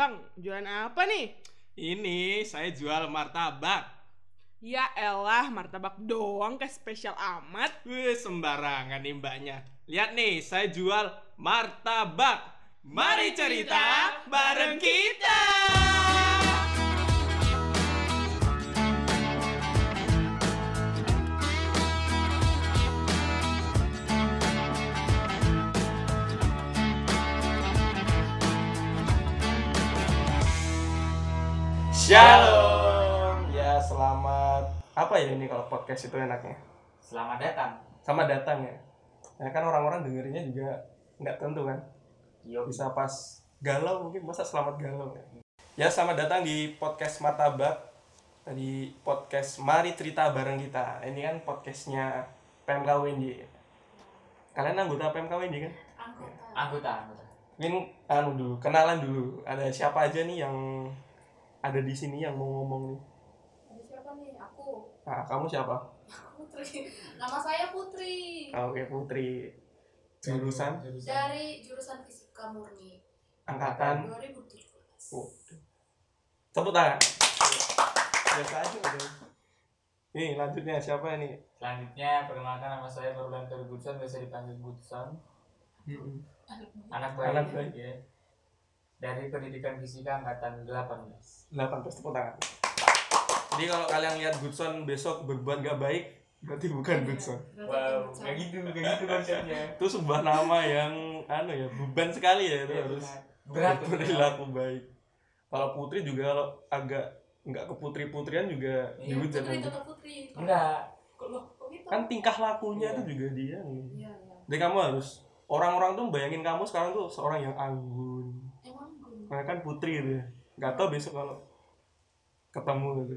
Bang, jualan apa nih? Ini saya jual martabak. Ya elah, martabak doang kayak spesial amat. Wih, sembarangan nih mbaknya. Lihat nih, saya jual martabak. Mari cerita bareng kita. Shalom. Ya, selamat apa ya ini kalau podcast itu enaknya? Selamat datang. Sama datang ya. Ya kan orang-orang dengerinnya juga nggak tentu kan. Yo. Bisa pas galau mungkin masa selamat galau ya. Ya, selamat datang di podcast Martabak. Di podcast Mari Cerita Bareng Kita. Ini kan podcastnya PMK WNJ. Kalian anggota PMK WNJ kan? Anggota, anggota. Mungkin anu dulu, kenalan dulu. Ada siapa aja nih yang ada di sini yang mau ngomong nih? Ada siapa nih? Aku. Nah, kamu siapa? Putri. Nama saya Putri. Ah, Oke, Putri. Jurusan Dari jurusan Fisika Murni. angkatan 2017. Oh. Tepuk tangan. Biasa aja udah. Nih, lanjutnya siapa nih? Selanjutnya perkenalkan nama saya Nurlan Tergutsan, biasa dipanggil Gutsan. Anak baik. Anak baik. Ya. Dari Pendidikan Fisika angkatan 18. 18 tepuk tangan. Jadi kalau kalian lihat Goodson besok berbuat gak baik, berarti bukan Goodson. Wow, kayak gitu, kayak gitu konsepnya. Itu sebuah nama yang anu ya, beban sekali ya itu harus berat berperilaku baik. Kalau Putri juga kalau agak nggak ke putri-putrian juga Iya, dihujat Putri tetap Putri. Enggak. Kok loh, kok gitu? Kan tingkah lakunya Iya. itu juga dia. nih. Iya, iya. Jadi kamu harus orang-orang tuh bayangin kamu sekarang tuh seorang yang anggun. Nah, kan putri gitu ya. Gak tau besok kalau ketemu gitu.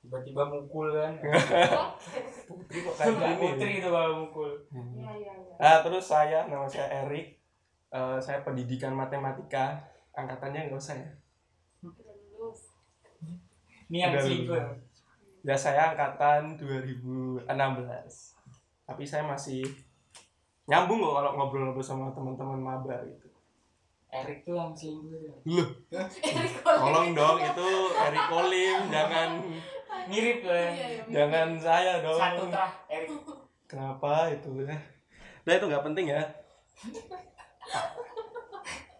Tiba-tiba mukul kan. Putri kok kayak gini. Putri itu kalau mukul. Iya, iya, iya. Nah, terus saya nama saya Erik. Eh, saya pendidikan matematika. Angkatannya nggak usah ya. Selingkuh. lulus. Ya saya angkatan 2016. Tapi saya masih nyambung kok kalau ngobrol-ngobrol sama teman-teman maba gitu. Erik tuh yang selingkuh. Loh, tolong dong itu Erik Kolim, jangan Mirip kan. Iya, iya. jangan saya dong. Satu terah Erik. Kenapa itu ya? Nah itu nggak penting ya.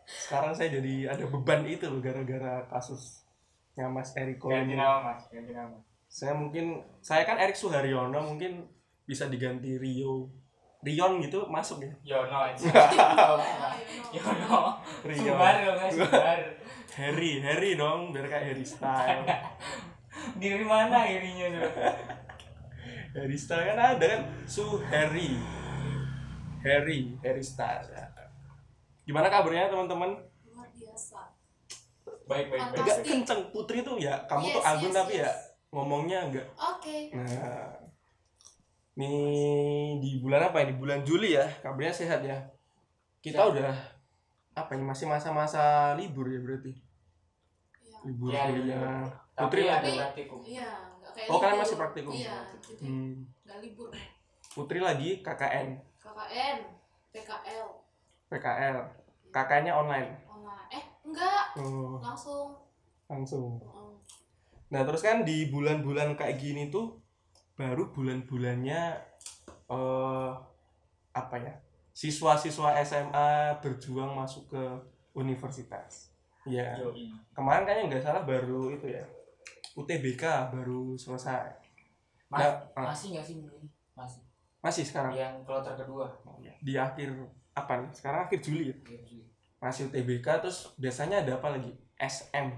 Sekarang saya jadi ada beban itu loh gara-gara kasusnya Mas Erik Ganti Kolim. nama mas, ganti nama. Saya mungkin saya kan Erik Suharyono mungkin bisa diganti Rio. Rion gitu masuk ya. Yono aja. Yono. Rio. Sumbar dong sumbar. Harry, Harry dong biar kayak Harry Style. Dari mana irinya tuh? Harry Style kan ada kan Su Harry. Harry, Harry Style. Gimana kabarnya teman-teman? Luar biasa. Baik baik baik. Agak kenceng Putri tuh ya, kamu tuh Yes, anggun yes, tapi ya yes. ngomongnya enggak. Oke. Nah, nih di bulan apa ini? Bulan Juli ya, kabarnya sehat ya. Kita Sehat. udah apa ini masih masa-masa libur ya berarti. Iya. Libur Iya, kuliah. libur. Putri lagi, praktikum. Iya, Oh, kalian libur. masih praktikum? Iya, hmm, nggak libur. Putri lagi KKN, KKN, PKL, PKL. KKN-nya online. online. Eh, enggak, Oh, langsung. langsung. Oh, Nah, terus kan di bulan-bulan kayak gini tuh baru bulan-bulannya eh apa ya? Siswa-siswa SMA berjuang masuk ke universitas. Ya. Yoi. Kemarin kayaknya nggak salah baru itu ya. UTBK baru selesai. Mas, Nah, ah. masih nggak sih? Masih. Masih sekarang Yang kloter kedua. di akhir apa nih? Sekarang akhir Juli ya. Masih UTBK terus biasanya ada apa lagi? SM.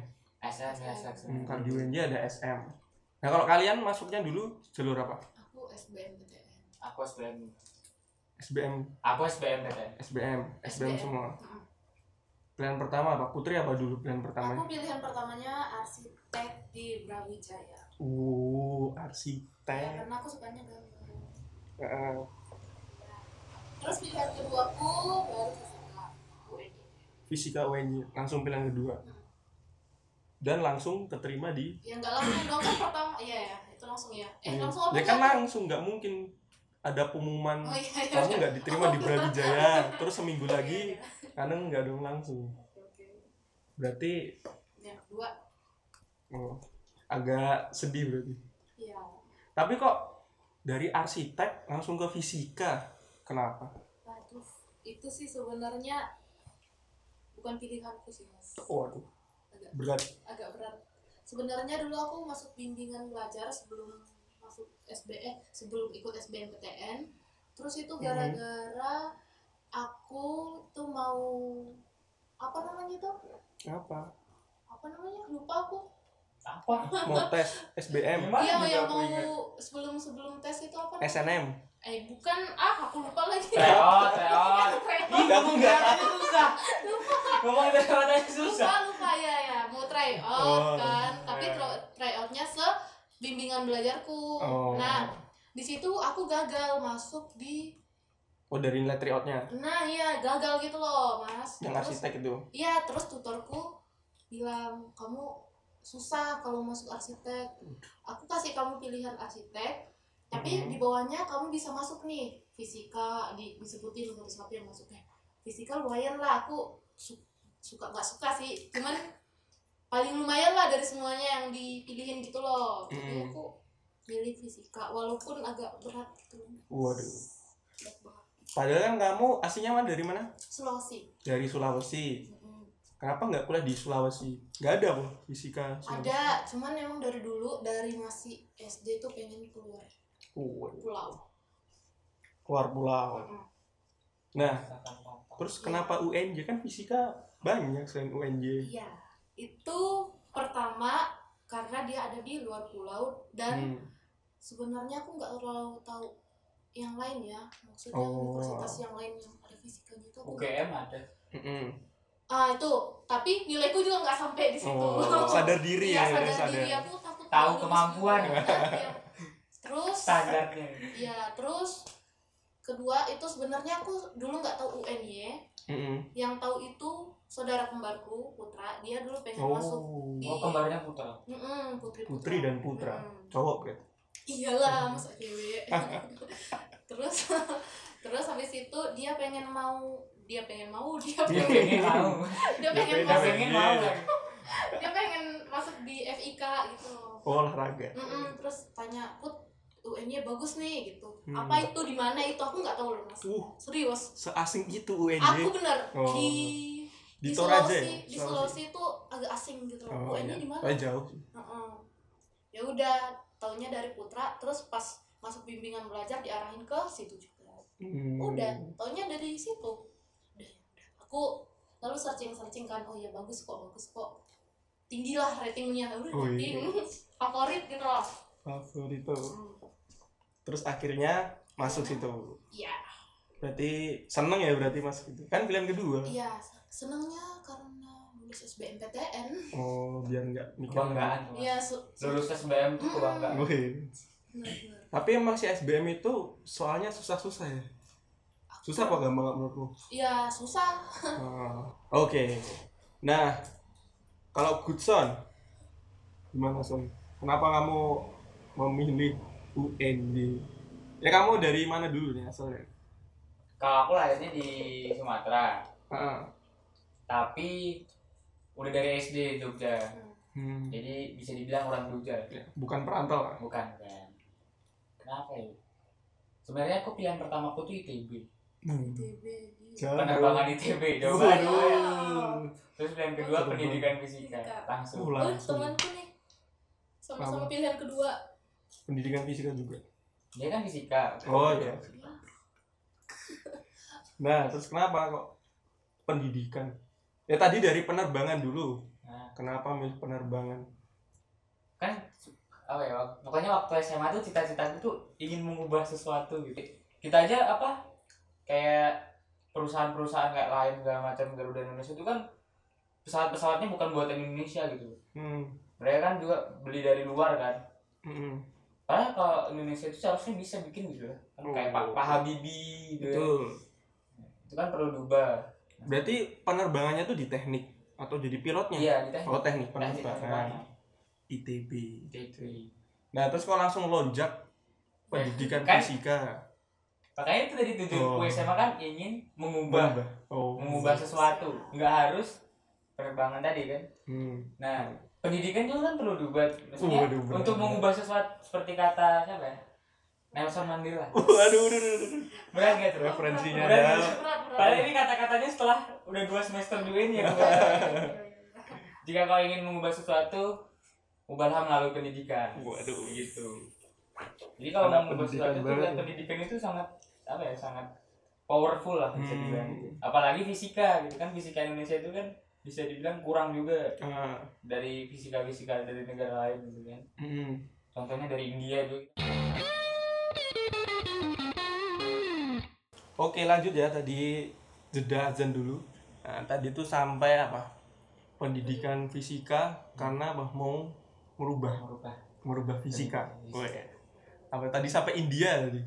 SM SM. Hmm, kalau di UNJ ada SM. Nah, kalau kalian masuknya dulu jalur apa? aku SBMPTN. Aku SBM. SBM, Aku SBM PTN. SBM, SBM SBM. semua. Mm. Pilihan pertama apa? Putri apa dulu pilihan pertamanya? Aku pilihan pertamanya arsitek di Brawijaya. Uh, Ya, arsitek. karena aku sukanya gambar. Heeh. Terus pilihan keduaku baru fisika fisika UNJ langsung pilihan kedua. Dan langsung keterima di Ya nggak langsung dong kan pertama, iya ya itu langsung ya. Eh Hmm. langsung apa? Ya kan nggak? langsung nggak mungkin ada pengumuman Oh iya iya. kamu nggak diterima di Oh, Brawijaya terus seminggu Iya, lagi iya. karena nggak dong langsung. Berarti yang kedua oh, agak sedih berarti. ya Tapi kok dari arsitek langsung ke fisika? Kenapa? waduh itu sih sebenarnya bukan pilihanku sih mas Waduh, agak berat. agak berat sebenarnya dulu aku masuk bimbingan belajar sebelum masuk SBE sebelum ikut SBMPTN terus itu Mhm. gara-gara aku tuh mau apa namanya tuh Apa? apa namanya lupa aku apa Mau tes SBM, iya yang mau sebelum sebelum tes itu apa namanya? SNM. Eh bukan. Ah aku lupa lagi. Teot teot. Ih Kamu ngomong nggak teot aja susah. Ngomong teot aja susah. Lupa lupa. Ya ya. Mau try out Oh, kan. Tapi iya. try, try outnya se bimbingan belajarku. Oh. nah di situ aku gagal masuk di Oh dari nilai tryoutnya nah iya. Gagal gitu loh mas. Yang terus arsitek itu. iya terus tutorku bilang kamu susah kalau masuk arsitek. Aku kasih kamu pilihan arsitek tapi Mhm. di bawahnya kamu bisa masuk nih fisika di disebutin satu satu yang masuknya fisika lumayan lah aku su- suka nggak suka sih cuman paling lumayan lah dari semuanya yang dipilihin gitu loh tapi Mhm. aku pilih fisika walaupun agak berat gitu Waduh. berat banget Padahal kan kamu aslinya mana dari mana? Sulawesi Dari Sulawesi. Kenapa nggak kuliah di Sulawesi? Nggak ada kok fisika. Sulawesi. ada cuman emang dari dulu dari masih SD tuh pengen keluar Waduh. pulau Keluar pulau. Nah, terus kenapa UNJ kan fisika banyak selain UNJ? iya itu pertama karena dia ada di luar pulau dan Hmm. sebenarnya aku nggak terlalu tahu yang lain ya maksudnya Oh. universitas yang lain yang ada fisikanya itu aku nggak- UGM ada Mm-mm. ah itu tapi nilaiku juga nggak sampai di situ Oh, sadar diri Iya, ya, sadar sadar. diri aku takut Tahu kemampuan. juga. Terus standarnya. ya terus kedua itu sebenarnya aku dulu nggak tahu UNY Mm-mm. yang tahu itu saudara kembarku Putra. Dia dulu pengen masuk Oh, di oh kembarnya putra? Mm-mm, putri putri dan putra, Mm-mm. cowok kan? iyalah masa cewek. Terus terus habis itu dia pengen mau dia pengen mau dia dia pengen pengen mau. dia pengen pengen- dia masuk. pengen mau lagi dia pengen masuk di FIK gitu. Oh, olahraga. Mm-mm, terus tanya put UN-nya bagus nih gitu Hmm. apa itu di mana itu aku nggak tahu loh mas Uh, serius seasing itu UNJ. aku bener Oh. di di di Toraja Sulawesi ya? di Sulawesi itu agak asing gitu loh Oh, UN-nya iya. di mana Oh, jauh. ya udah taunya dari Putra terus pas masuk bimbingan belajar diarahin ke situ juga Hmm. udah taunya dari situ udah udah aku lalu searching searching kan oh ya bagus kok bagus kok tinggi lah ratingnya udah Oh, iya. rating favorit gitu loh Favorit itu. Hmm, Terus akhirnya masuk situ. iya Berarti seneng ya berarti masuk itu. Kan pilihan kedua. iya senangnya karena lulus SBMPTN Oh, biar nggak mikir. kebanggaan iya lulus SBM tuh kebanggaan Oh, bener-bener. Tapi emang si SBM itu soalnya susah-susah ya. Susah apa gampang nggak menurutmu? iya susah Ah, Oke. Nah, kalau Goodson, gimana Son? Kenapa kamu memilih UNJ? Ya kamu dari mana dulu nih asalnya? kalau aku lahirnya di Sumatera Ah, tapi udah dari SD Jogja hmm, jadi bisa dibilang orang Jogja bukan perantau lah. bukan kan kenapa ya sebenarnya aku pilihan pertama aku tuh ITB Hmm. ITB iya. Jauh. penerbangan ITB coba Waduh. terus pilihan kedua Oh, pendidikan fisika langsung Oh, oh langsung. temanku nih sama-sama pilihan kedua Pendidikan fisika juga. dia kan fisika Oh iya. Nah, terus kenapa kok pendidikan? Ya tadi dari penerbangan dulu. nah, Kenapa milih penerbangan? kan apa ya pokoknya waktu SMA tuh cita-citaku tuh ingin mengubah sesuatu gitu kita aja apa kayak perusahaan-perusahaan kayak lain segala macam Garuda Indonesia itu kan pesawat-pesawatnya bukan buatan Indonesia gitu Hmm. mereka kan juga beli dari luar kan hmm, Padahal kalau Indonesia itu seharusnya bisa bikin gitu ya kan kayak Pak, Oh. Pak Habibie gitu ya. Betul. itu kan perlu diubah Berarti penerbangannya tuh di teknik atau jadi pilotnya? iya di teknik Oh, teknik penerbangan. ITB. Gitu. Nah, terus kok langsung lonjak pendidikan Kan- fisika? makanya itu tadi tujuanku Oh. SMA kan ingin mengubah. Oh. mengubah sesuatu nggak harus penerbangan tadi kan Hmm. nah pendidikan itu kan perlu dibuat maksudnya untuk mengubah sesuatu seperti kata siapa ya? Nelson Mandela. Waduh, waduh. berat gak tuh? Referensinya Berat Padahal ini kata-katanya setelah udah dua semester dulu ini ya jika kau ingin mengubah sesuatu ubahlah melalui pendidikan. Waduh. gitu. Jadi kalau mau mengubah sesuatu itu pendidikan itu sangat apa ya sangat powerful lah bisa Hmm. dibilang gitu. apalagi fisika gitu. Kan fisika Indonesia itu kan bisa dibilang kurang juga Ah, dari fisika-fisika dari negara lain gitu kan hmm. contohnya dari India juga Oke lanjut ya tadi jeda azan dulu. Nah, tadi tuh sampai apa? Pendidikan fisika karena apa? Mau merubah merubah merubah fisika. Oh, iya. Apa tadi sampai India tadi?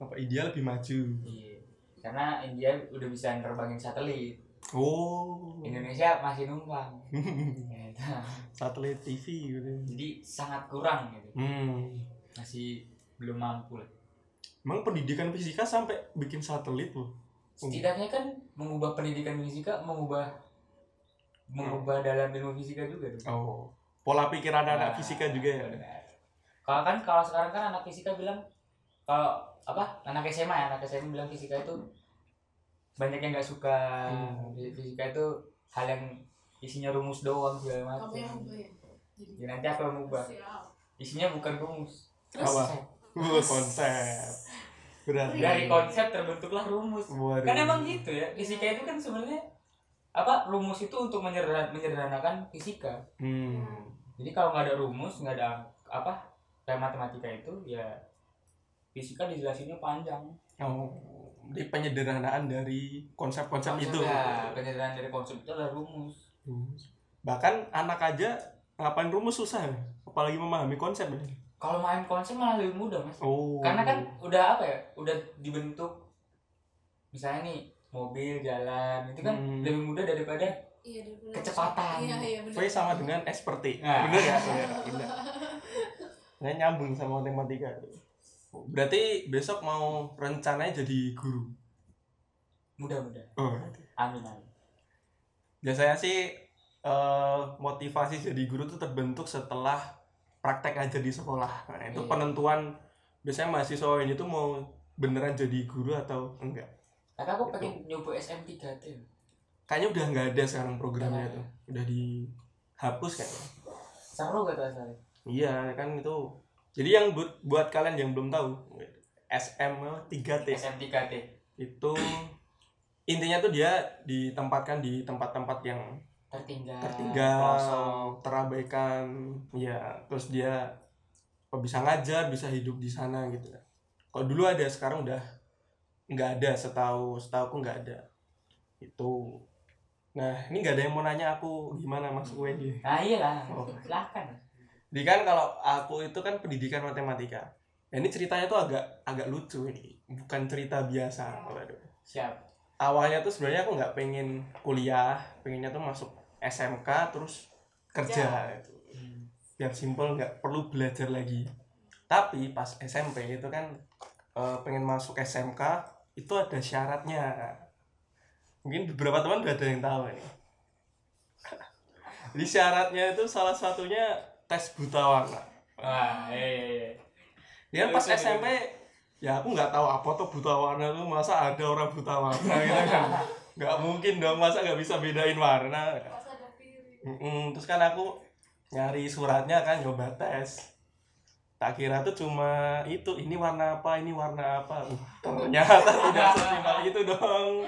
Apa India lebih maju? iya karena India udah bisa nerbangin satelit Oh. Indonesia masih numpang Gitu. Satelit TV gitu. jadi sangat kurang gitu Hmm. masih belum mampu lah Emang pendidikan fisika sampai bikin satelit loh. setidaknya kan mengubah pendidikan fisika mengubah mengubah dalam ilmu fisika juga tuh Oh. Pola pikir anak-anak Nah, fisika juga ya. benar. kalau kan kalau sekarang kan anak fisika bilang kalau apa anak SMA ya anak SMA bilang fisika itu banyak yang nggak suka Hmm. fisika itu hal yang isinya rumus doang segala kamu yang macam ya jadi ya nanti aku yang ubah isinya bukan rumus terus Apa? Uh, konsep. Berarti. dari konsep terbentuklah rumus Waduh. kan emang gitu ya fisika itu kan sebenarnya apa rumus itu untuk menyederhan- menyederhanakan fisika Hmm. jadi kalau nggak ada rumus nggak ada apa kayak matematika itu ya fisika dijelasinnya panjang Oh, di penyederhanaan dari konsep-konsep itu. Konsepnya, penyederhanaan dari konsep itu adalah rumus Hmm. Bahkan anak aja ngapain rumus susah, ya? apalagi memahami konsep. ya. kalau main konsep malah lebih mudah mas Oh. karena kan udah apa ya udah dibentuk misalnya nih mobil jalan itu kan Hmm. lebih mudah daripada iya daripada Kecepatan. iya iya benar V sama dengan seperti. Nah. Bener ya? Bener. Bener. Nah, nyambung sama matematika. Berarti besok mau rencananya jadi guru. mudah-mudah Oh. amin amin Biasanya sih eh, motivasi jadi guru tuh terbentuk setelah praktek aja di sekolah. Nah, itu Iya. penentuan biasanya mahasiswa ini tuh mau beneran jadi guru atau enggak. Kakak aku Gitu. pengen nyoba SM3T Kayaknya udah nggak ada sekarang programnya tuh. Udah dihapus kayaknya. seru kata saya Iya kan itu. Jadi yang buat buat kalian yang belum tahu SM 3T SM3T itu intinya tuh dia ditempatkan di tempat-tempat yang tertinggal tertinggal, terabaikan, ya terus dia oh, bisa ngajar, bisa hidup di sana gitu. Kalau dulu ada, sekarang udah nggak ada. Setahu setahu aku nggak ada. Itu. Nah ini nggak ada yang mau nanya aku gimana masuk UNY. nah iyalah Oh. silahkan Jadi kan kalau aku itu kan pendidikan matematika. Ya, ini ceritanya tuh agak agak lucu ini, bukan cerita biasa. Waduh. siap Awalnya tuh sebenarnya aku nggak pengen kuliah, pengennya tuh masuk SMK terus kerja. Gitu. Biar simpel nggak perlu belajar lagi. Tapi pas SMP itu kan eh, pengen masuk SMK itu ada syaratnya. Mungkin beberapa teman udah ada yang tahu ini. Jadi syaratnya itu salah satunya tes buta warna. wah eh kan pas Itu dia. SMP ya aku nggak tahu apa tuh buta warna tuh masa ada orang buta warna gitu kan? Nggak mungkin dong masa nggak bisa bedain warna? Piring. Mm-mm, terus kan aku nyari suratnya kan nyoba tes. Tak kira tuh cuma itu ini warna apa ini warna apa? Uh, ternyata tidak sesimpel itu dong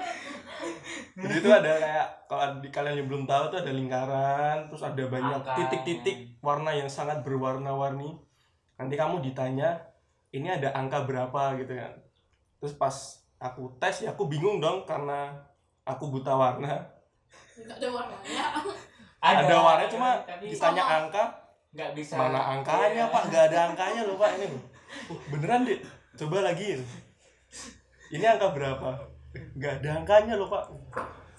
jadi itu ada kayak kalau di kalian yang belum tahu tuh ada lingkaran terus ada banyak titik-titik warna yang sangat berwarna-warni. Nanti kamu ditanya ini ada angka berapa? gitu kan. Terus pas aku tes ya aku bingung dong karena aku buta warna. Nggak ada warnanya ada, warna cuma tapi ditanya sama. angka. Nggak bisa. Mana angkanya Iya. pak? Nggak ada angkanya loh pak ini. Uh, beneran deh coba lagi. Ini angka berapa nggak ada angkanya loh pak.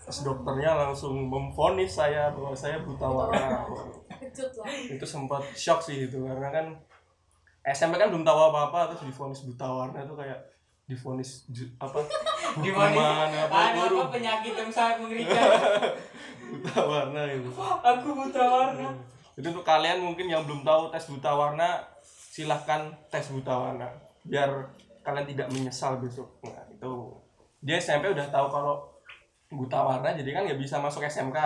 Terus dokternya langsung memvonis saya bahwa saya buta warna itu sempat shock sih itu karena kan SMP kan belum tahu apa apa terus divonis buta warna itu kayak divonis ju- apa? Hukuman apa penyakit yang sangat mengerikan. Buta warna itu. Aku buta warna. Jadi untuk kalian mungkin yang belum tahu tes buta warna, silahkan tes buta warna. Biar kalian tidak menyesal besok. Nah itu dia SMP udah tahu kalau buta warna, jadi kan nggak bisa masuk SMK,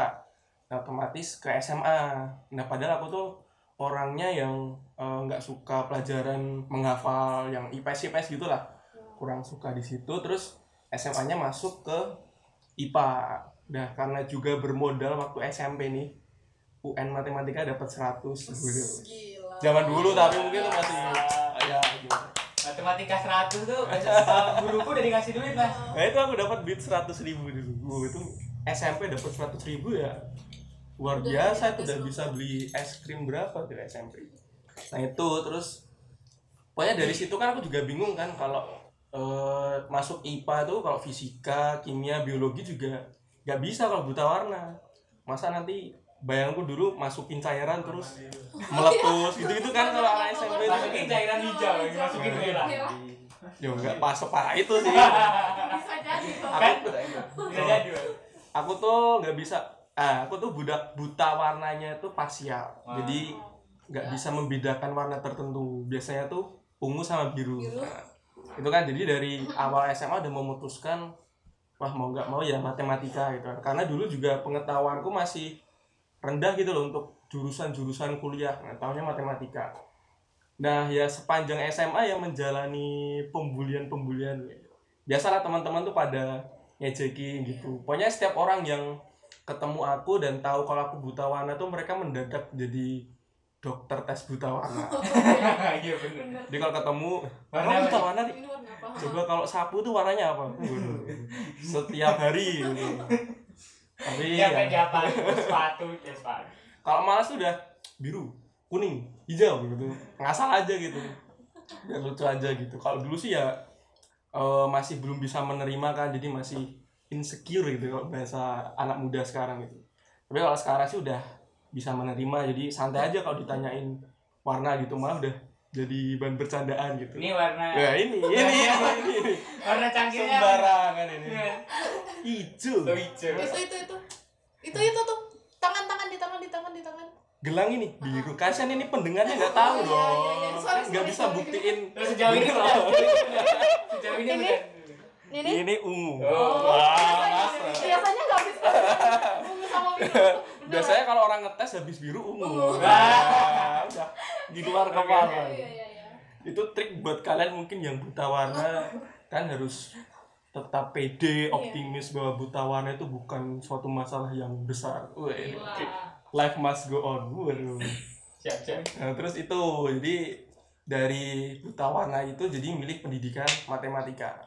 nah, otomatis ke SMA. Nah padahal aku tuh orangnya yang eh, nggak suka pelajaran menghafal yang IPS IPS gitulah, kurang suka di situ. Terus SMA-nya masuk ke IPA. Nah karena juga bermodal waktu SMP nih, UN matematika dapat 100 gitu. Gila. Zaman dulu tapi mungkin itu masih. Matematika 100 tuh uh, guruku udah dikasih duit lah. Nah itu aku dapat duit 100 ribu dulu. Gue itu SMP dapat 100 ribu ya. Luar biasa itu udah bisa beli es krim berapa tuh SMP. Nah itu terus pokoknya dari situ kan aku juga bingung kan kalau eh, masuk IPA tuh kalau fisika, kimia, biologi juga nggak bisa kalau buta warna. Masa nanti bayangku dulu masukin cairan terus meletus gitu-gitu kan kalau anak SMP itu Masukin cairan hijau, masukin merah. Ya enggak pas separah itu sih. Bisa jadi. Kan? Bisa jadi. Bang. aku tuh nggak bisa ah aku tuh budak buta warnanya itu parsial Wah. jadi nggak bisa membedakan warna tertentu biasanya tuh ungu sama biru, Biru. Nah, itu kan jadi dari awal SMA udah memutuskan wah mau nggak mau ya matematika gitu karena dulu juga pengetahuanku masih rendah gitu loh untuk jurusan-jurusan kuliah nah, tahunya matematika nah ya sepanjang SMA ya menjalani pembulian-pembulian biasalah teman-teman tuh pada ngejekin gitu pokoknya setiap orang yang ketemu aku dan tahu kalau aku buta warna tuh mereka mendadak jadi dokter tes buta warna Iya bener. Bener. jadi kalau ketemu Warna apa buta nih?" warna coba kalau sapu tuh warnanya apa setiap hari gitu. Tapi Iya. Ya, kayak di apa? Sepatu, ya sepatu. kalau malas tuh udah biru kuning hijau gitu. Ngasal aja gitu. Biar lucu aja gitu. Kalau dulu sih ya eh, masih belum bisa menerima kan. Jadi masih insecure gitu kalau bahasa anak muda sekarang gitu. Tapi kalau sekarang sih udah bisa menerima. Jadi santai aja kalau ditanyain warna gitu. Malah udah jadi bahan bercandaan gitu Ini warna ya ini ini ini, ini, ini. warna cangkirnya. sembarangan ini Iya. hijau Oh, hijau. Itu itu itu. Itu itu tuh. Tangan-tangan di tangan di tangan di tangan. gelang ini biru kasian ini pendengarnya nggak tahu Oh, iya, dong iya, iya. Sorry, nggak sorry, bisa sorry. buktiin Terus sejauh ini udah. Sejauh ini Ini? udah. Ini ini ungu Oh. Wah, masa? Biasanya nggak bisa. Ungu sama biru. Biasanya kalau orang ngetes habis biru ungu. Nah, udah di luar kepala Iya iya iya. itu trik buat kalian mungkin yang buta warna kan harus tetap pede, optimis bahwa buta warna itu bukan suatu masalah yang besar. Wih, life must go on. Waduh. Siap, siap. Nah, terus itu jadi dari buta warna itu jadi milik pendidikan matematika.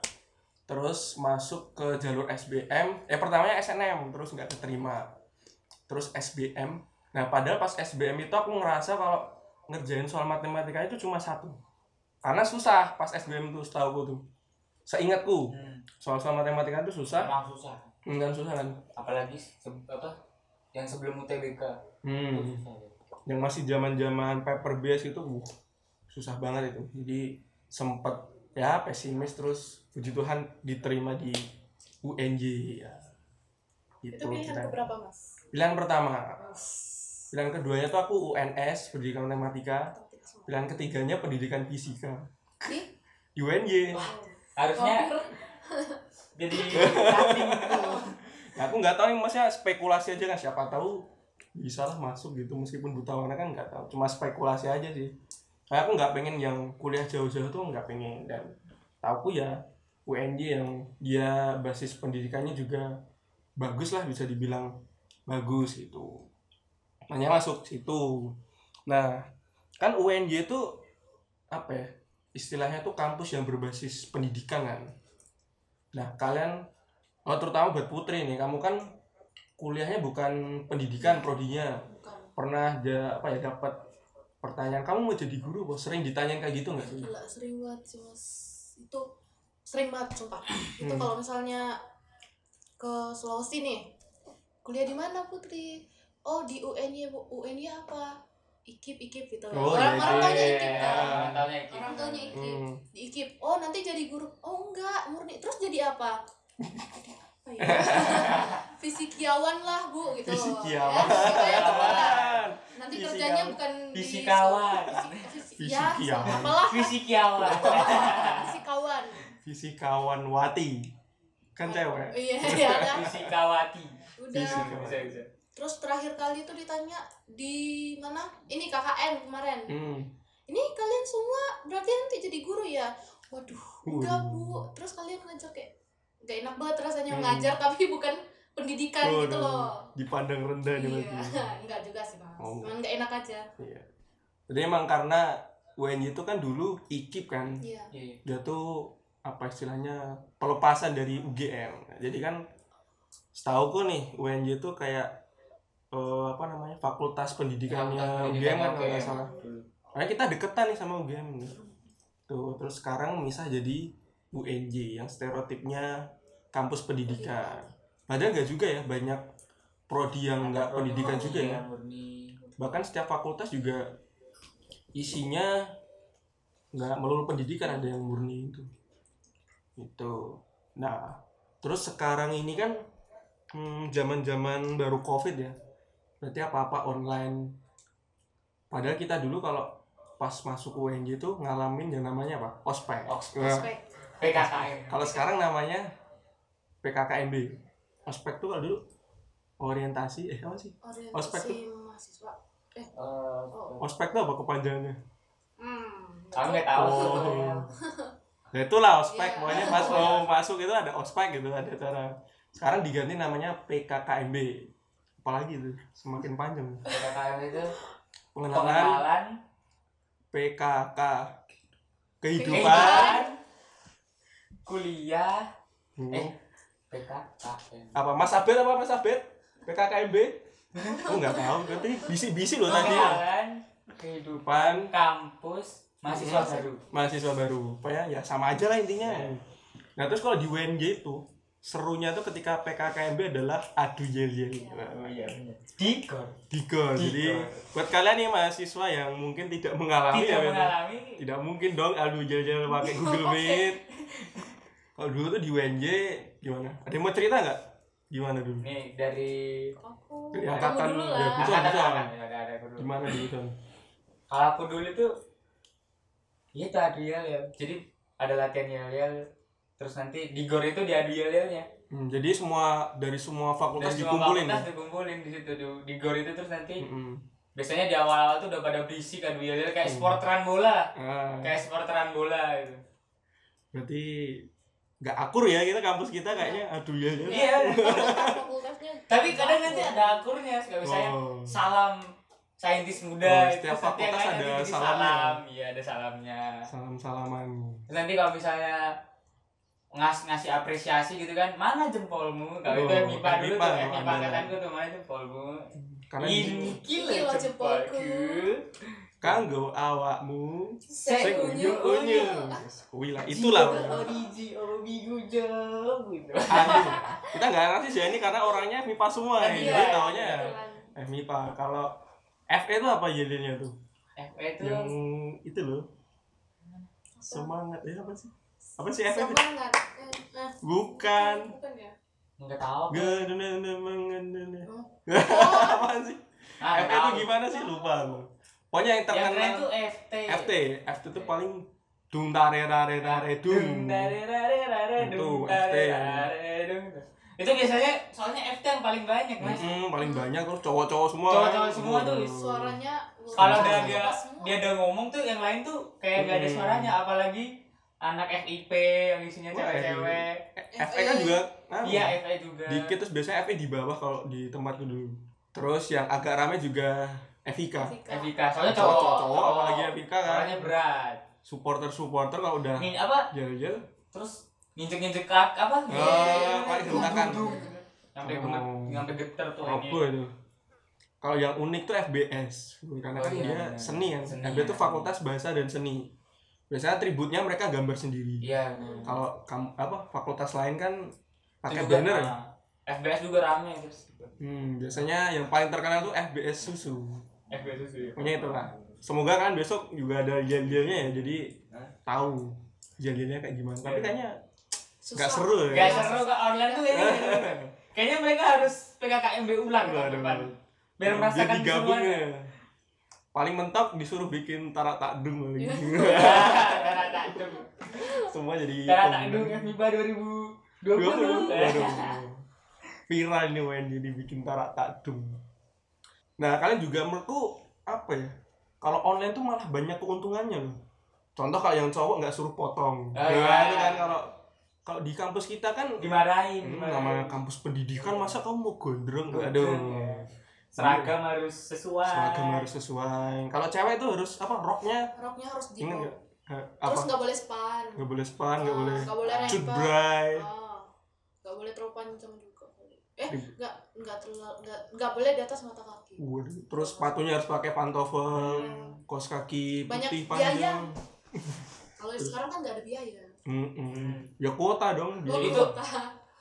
Terus masuk ke jalur SBM, eh pertamanya SNM terus nggak keterima. Terus SBM. Nah, padahal pas SBM itu aku ngerasa kalau ngerjain soal matematika itu cuma satu. Karena susah pas SBM itu setahu aku tuh. Seingatku, Hmm. soal-soal matematika itu susah, Emang susah. enggak susah kan. Apalagi se- apa? Yang sebelum UTBK. Itu Hmm. susah. ya. yang masih zaman-zaman paper base itu uh, susah banget itu jadi sempet ya pesimis terus puji Tuhan diterima di UNJ ya Itu itu pilihan kita keberapa mas? Pilihan pertama. Pilihan keduanya tuh aku UNS pendidikan matematika. Pilihan ketiganya pendidikan fisika. Di? UNJ Harusnya jadi. Nah, aku nggak tahu nih maksudnya spekulasi aja kan. Siapa tahu bisa lah masuk gitu. Meskipun buta warna kan nggak tahu. Cuma spekulasi aja sih. Kayak aku nggak pengen yang kuliah jauh-jauh tuh nggak pengen. Dan tahu ya UNJ yang dia basis pendidikannya juga bagus lah bisa dibilang bagus itu makanya masuk situ nah kan UNJ itu apa ya istilahnya tuh kampus yang berbasis pendidikan kan nah kalian oh terutama buat putri nih kamu kan kuliahnya bukan pendidikan prodinya Bukan. pernah ada apa ya dapat pertanyaan kamu mau jadi guru kok sering ditanyain kayak gitu nggak sih Gila sering banget sih mas. Itu sering banget sumpah. Itu Hmm. kalau misalnya ke Sulawesi nih. Kuliah di mana Putri? Oh di UNY Bu. UNY apa? IKIP IKIP gitu. Oh, orang iya, orang iya, taunya iya, IKIP kan. Orang taunya IKIP. Hmm. Di IKIP. Oh nanti jadi guru. Oh enggak murni. Terus jadi apa? Ya fisikiawan lah bu gitu Fisikiawan. Ya, fisika ya, nanti Fisikawan. kerjanya bukan di Fisikawan. fisik- fisik- ya apalah Fisikiawan. fisikawan fisikawan Wati kan cewek iya iya kan Fisikawati. Udah Fisika. Bisa bisa. terus terakhir kali itu ditanya di mana ini KKN kemarin hmm. ini kalian semua berarti nanti jadi guru ya waduh enggak bu terus kalian ngajar kayak gak enak banget rasanya Hmm. ngajar tapi bukan pendidikan gitu Waduh, loh dipandang rendah nih berarti iya enggak juga sih mas Oh. emang gak enak aja Iya. Jadi emang karena UNY itu kan dulu IKIP kan, iya Iya. dia tuh apa istilahnya pelepasan dari UGM. Jadi kan setahu nih UNY itu kayak eh, apa namanya fakultas pendidikannya UGM kan kalau nggak salah. Karena kita deketan nih sama UGM. nih. Tuh terus sekarang misah jadi UNJ yang stereotipnya kampus pendidikan. Padahal nggak juga ya banyak prodi yang nggak pendidikan juga ya. Murni. bahkan setiap fakultas juga isinya nggak melulu pendidikan ada yang murni itu itu nah terus sekarang ini kan zaman zaman baru covid ya berarti apa apa online padahal kita dulu kalau pas masuk UNJ itu ngalamin yang namanya apa ospek Ospek. Nah. PKKM. kalau sekarang namanya PKKMB ospek tuh kalau dulu orientasi eh apa sih Ospek orientasi mahasiswa Eh, oh ospek tuh apa kepanjangannya hmm Kamu nggak tahu. Oh. Ya itulah ospek, Iya. pokoknya pas mau masuk itu ada ospek gitu, ada cara. Sekarang diganti namanya PKKMB. Apalagi itu semakin panjang. PKKM itu Pengenalan pengenalan PKK kehidupan. kehidupan kuliah Hmm. eh PKKM. Apa Mas Abed apa Mas Abed? PKKMB? Oh nggak tahu, berarti bisi-bisi loh tadi. Pengenalan kehidupan kampus mahasiswa Hmm. baru. mahasiswa baru. Pokoknya ya sama aja lah intinya. Ya. Nah terus kalau di UNJ itu serunya tuh ketika PKKMB adalah adu yel-yel. Oh iya benar. Dikor. Digo. Jadi buat kalian nih mahasiswa yang mungkin tidak mengalami Tidak ya, mengalami tidak mungkin dong adu jel-jel pakai Google Meet. Kalau dulu tuh di UNJ gimana? Ada yang mau cerita nggak? Gimana dulu? nih dari aku Dari kamu angkatan dulu ya, lah Bisa, ada bisa. ada ada ada aku dulu. Gimana dulu kan? Kalau aku dulu tuh ya itu adu yel ya. Jadi ada latihan yel yel terus nanti di gor itu yelnya. Hmm, jadi semua dari semua fakultas semua dikumpulin. fakultas ya? dikumpulin di situ di, di gor itu terus nanti Mm-mm. biasanya di awal-awal tuh udah pada berisik adu yel kayak Hmm. sporteran bola Ah, kayak sporteran bola gitu. berarti nggak akur ya kita kampus kita kayaknya adu ya. Iya. fakultasnya Tapi kadang nanti ada akurnya kayak misalnya Oh. salam saintis muda Oh, itu setiap fakultas ada salamnya. salam iya ada salamnya Salam salaman. Nanti kalau misalnya ngas ngasih apresiasi gitu kan mana jempolmu kalau itu Oh, yang MIPA dulu MIPA, tuh yang MIPA ada. angkatanku tuh mana jempolmu Karena ini kilo jempolku kanggo awakmu Sek sek unyu lah itulah. origi obigu jauh gitu kita nggak ngerti sih ini karena orangnya MIPA semua ya. Iya, Jadi taunya ya eh MIPA. Kalau FE itu apa jadinya tuh? FE itu Yang itu loh. Semangat ya apa sih? Apa sih itu? semangat Eh, nah, Bukan. bukan ya nggak tahu Gedene. Oh. Apaan sih? Ah, nggak itu gimana sih? Lupa aku. Pokoknya yang yang terkenal tuh FT FT. FT itu paling dung tare rare rare dung. Dung, dare, rare, Itu, dung, FT. dare, itu biasanya soalnya FT yang paling banyak mas Mm-mm, paling banyak terus cowok-cowok semua. Cowok-cowok semua tuh, suaranya kalau dia dia dia udah ngomong tuh yang lain tuh kayak gak ada Hmm. suaranya apalagi anak FIP yang isinya cewek-cewek FE kan juga ah, iya FI juga dikit terus biasanya FE di bawah kalau di tempatku dulu. Terus yang agak rame juga FIK. FIK soalnya Cowok, cowok cowok, apalagi FIK kan. Suaranya berat Supporter-supporter kalau udah Ngin, apa jel-jel terus nginjek-nginjek kak apa Ah, hentakan. dung, dung. sampai Oh. gemet sampai geter tuh robo itu. Kalau yang unik tuh FBS, karena Oh kan iya, dia seni kan. FBS itu ya. Fakultas Bahasa dan Seni. Biasanya atributnya mereka gambar sendiri. iya Kalau kam- apa fakultas lain kan Itu pakai banner. ya. FBS juga rame terus Hmm, biasanya yang paling terkenal tuh FBS susu. FBS itu ya Pokoknya itulah. Semoga kan besok juga ada gel-gelnya ya, jadi Hah? tahu gel-gelnya kayak gimana. Tapi Iya. kayaknya nggak seru ya Gak seru ke online tuh ini. Kayaknya mereka harus PKKMB ulang Waduh. depan. Biar merasakan digabung keseruannya. ya paling mentok disuruh bikin tarak takdung lagi Darah takdung. semua jadi pemain. takdung FIBA 2020. Waduh, waduh. viral nih main jadi bikin tarak takdung nah kalian juga menurutku apa ya kalau online tuh malah banyak keuntungannya loh contoh kalau yang cowok nggak suruh potong Oh, nah iya. ini kan kalau kalau di kampus kita kan Dimarahin, hmm, dimarahin. namanya kampus pendidikan masa kamu mau gondrong Gondrong, aduh ya. Seragam harus sesuai. seragam harus sesuai kalau cewek itu harus apa roknya roknya harus di ingat nggak Eh, terus nggak boleh span nggak boleh span nggak Ah, boleh nggak boleh cut rempah. bray Ah, nggak boleh terlalu panjang juga eh nggak nggak terlalu nggak nggak boleh di atas mata kaki Waduh, terus sepatunya harus pakai pantofel, Hmm. kos kaki Banyak putih biaya. panjang. kalau sekarang kan nggak ada biaya Mm-mm. Ya kuota dong. Oh, biaya. Itu- kota.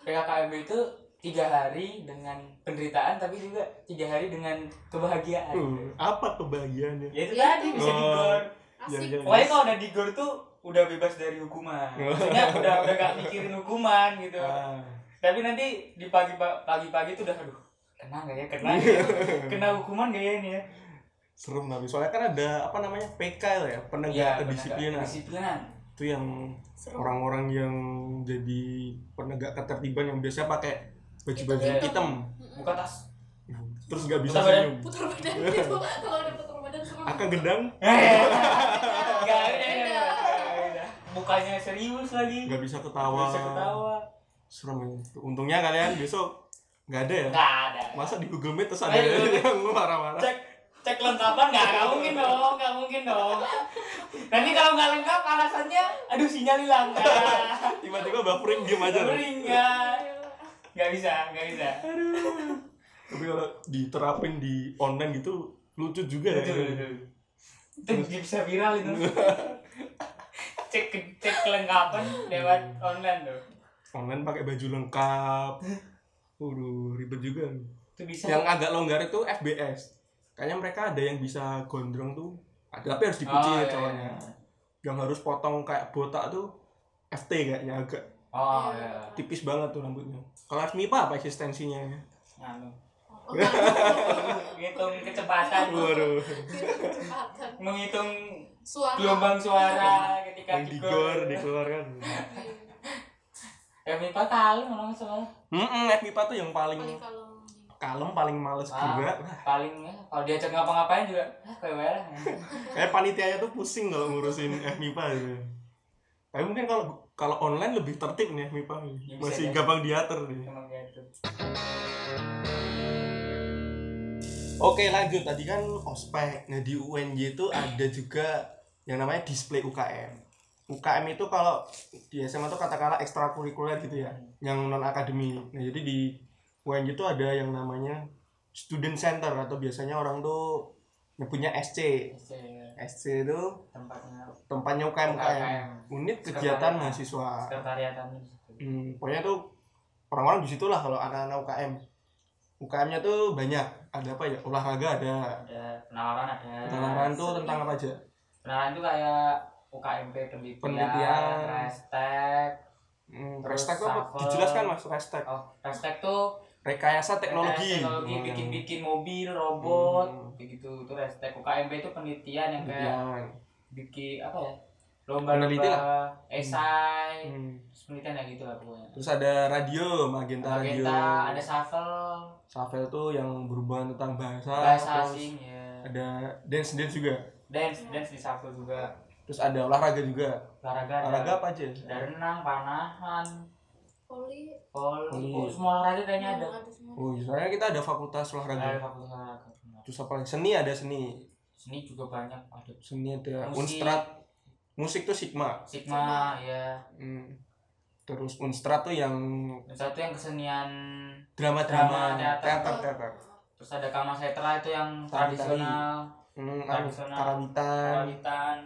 PKKMB itu tiga hari dengan penderitaan tapi juga tiga hari dengan kebahagiaan. Uh, apa kebahagiaannya? Ya itu Ya, tadi bisa Oh. digor. asik Iya, iya. Pokoknya kalau udah digor tuh udah bebas dari hukuman. Oh. Maksudnya udah udah gak mikirin hukuman gitu. Ah, Tapi nanti di pagi pagi pagi tuh udah aduh kena nggak ya kena ya? kena hukuman gak ya ini ya serem tapi soalnya kan ada apa namanya PK lah ya penegak Iya, kedisiplinan kedisiplinan itu yang orang-orang yang jadi penegak ketertiban yang biasanya pakai baju-baju Hitam. hitam. Buka tas. Terus nggak bisa Putar badan. senyum. Putar badan. Gitu kalau udah putar badan serem. Akan gedang nggak ada. Mukanya serius lagi. Nggak bisa Nggak ketawa. bisa ketawa. Serem ya. untungnya kalian besok nggak ada ya? Nggak ada. Masa di Google Meet terus ada Eh, yang marah-marah? Cek cek lengkapan nggak? Nggak mungkin dong nggak mungkin dong. Nanti kalau nggak lengkap alasannya aduh sinyal hilang. Tiba-tiba buffering diem aja. Loh. Bering, nggak nggak bisa nggak bisa. Tapi kalau diterapin di online gitu lucu juga ya. Betul, betul. itu bisa viral itu. Cek cek kelengkapan lewat online tuh. Online pakai baju lengkap. Waduh, ribet juga. Itu bisa. Yang agak longgar itu FBS kayaknya mereka ada yang bisa gondrong tuh. Ada tapi harus dikunci Oh, ya iya, cowoknya. iya. yang harus potong kayak botak tuh FT kayaknya agak oh ya tipis banget tuh rambutnya. Kalau Asmipa apa eksistensinya? Anu, oh, kecepatan. Waduh. Kecepatan. Menghitung suara. gelombang suara ketika yang digor. dikeluarkan. Ya minta kalem orang soalnya Hmm, FMIPA tuh yang paling paling kalau kalem paling males Ah. gerak paling ya. Kalau diajak ngapa-ngapain juga ah kayak lah. Kayak panitianya tuh pusing kalau ngurusin FMIPA gitu. Tapi mungkin kalau kalau online lebih tertib nih FMIPA Ya, masih gampang diatur nih Oke lanjut tadi kan ospek. Nah di UNJ itu ada juga yang namanya display UKM. UKM itu kalau di SMA itu katakanlah ekstrakurikuler gitu ya, yang non akademi. Nah jadi di UNJ itu ada yang namanya student center atau biasanya orang tuh nyebutnya SC. SC itu tempatnya tempatnya UKM UKM. Unit kegiatan mahasiswa. sekretariatan Hmm, pokoknya tuh orang-orang di situ lah kalau anak-anak UKM. UKM-nya tuh banyak. Ada apa ya? Olahraga ada, ada penawaran ada Penawaran tuh tentang apa aja? penawaran tuh kayak UKMP penelitian, Penelitian. restek Hmm, Terus Restek tuh apa? Dijelaskan mas, Restek. oh restek tuh Rekayasa teknologi. teknologi Hmm. bikin-bikin mobil robot Hmm. Begitu itu restek UKMP itu penelitian yang kayak Penelitian. bikin apa ya lomba-lomba Peneliti esai Hmm. terus penelitian ya gitu lah pokoknya Terus ada radio, Magenta Radio. Magenta ada shuffle Shuffle tuh yang berhubungan tentang bahasa. bahasa terus asing ya Ada dance dance juga. dance dance di shuffle juga Terus ada olahraga juga. olahraga ada, Olahraga apa aja? ada renang panahan poli pol Poli. semua olahraga kayaknya ada ada semua Oh, soalnya kita ada fakultas ada olahraga. fakultas olahraga Terus apa lagi? Seni ada seni. seni juga banyak ada Seni ada Musik. Unstrat. Musik tuh Sigma. sigma ya Hmm. Terus Unstrat tuh yang dan satu yang kesenian drama-drama, Drama, teater. teater, teater. terus ada kama setra itu yang Tari-tari. tradisional Hmm, anu, Tradisional. karawitan. karawitan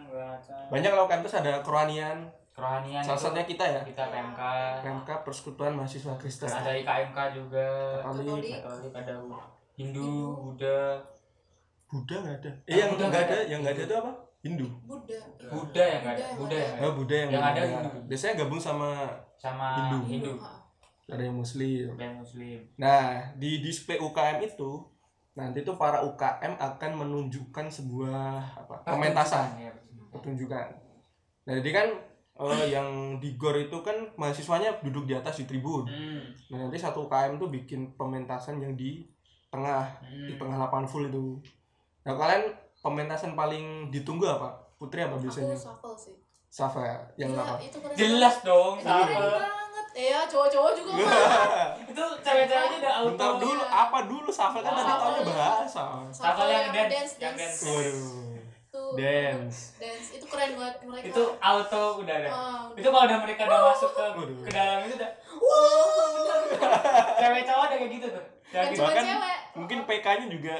Banyak kalau kampus ada kerohanian. kerohanian Salah satunya kita ya. kita PMK PMK Persekutuan Mahasiswa Kristen. terus ada IKMK juga. Katolik. Katolik ada Hindu Buddha Buddha nggak ada. Eh yang Buddha nggak nggak ada, ada. yang nggak ada itu apa? Hindu Buddha Buddha yang ada Buddha Buddha yang oh ada Buddha yang, Yang ada. Hindu. biasanya gabung sama sama Hindu. Hindu ada yang Muslim dan Muslim Nah, di display UKM itu nanti tuh para UKM akan menunjukkan sebuah apa? pementasan, Ya, pertunjukan. Nah, jadi kan eh, yang di GOR itu kan mahasiswanya duduk di atas di tribun. Hmm. Nah, nanti satu UKM tuh bikin pementasan yang di tengah, di Hmm. tengah lapangan full itu. Nah, kalian pementasan paling ditunggu apa? Putri apa aku biasanya? shuffle sih Safa ya? Yang Gila, apa? Jelas dong banget. itu keren banget iya cowok-cowok juga kan Itu cewek-ceweknya udah auto. Bentar dulu, apa dulu? Safa kan tadi Shuffle. taunya bahasa. Shuffle yang dance, dance yang dance, dance. Waduh. Dance. dance itu keren buat mereka Itu auto udah ada. Ah, Itu kalau udah mereka udah masuk ke Waduh. ke dalam itu udah bener. cewek cowok udah kayak gitu tuh. Dan cuma cewek. mungkin PK-nya juga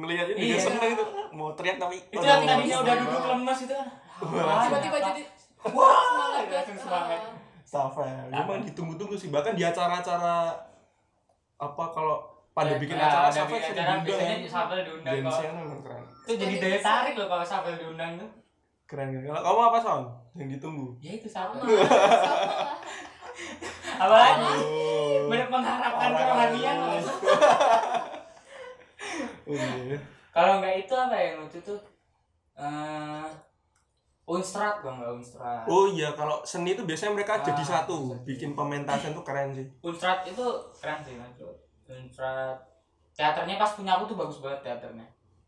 ngelihatnya juga Iya. seneng gitu mau teriak tapi Itu yang aduh, tadinya udah duduk lemas itu kan. Wah. tiba-tiba jadi Wah, semangat langsung semangat. Ah. Memang ditunggu-tunggu sih bahkan di acara-acara apa kalau pada bikin Ya, acara bikin sering biasanya. Shuffle diundang memang keren Itu jadi daya tarik loh kalau Shuffle diundang tuh. keren kan kalau kamu apa son yang ditunggu Ya itu sama sama lah. Apalagi oh, banyak mengharapkan Parah. kerohanian loh. oh, iya. Kalau nggak itu apa yang lucu tuh? Eh Unstrat bang nggak Unstrat. oh iya kalau seni itu biasanya mereka Ah, jadi satu seni. bikin pementasan tuh keren sih Unstrat itu keren sih mas. Unstrat teaternya pas punya aku tuh bagus banget teaternya.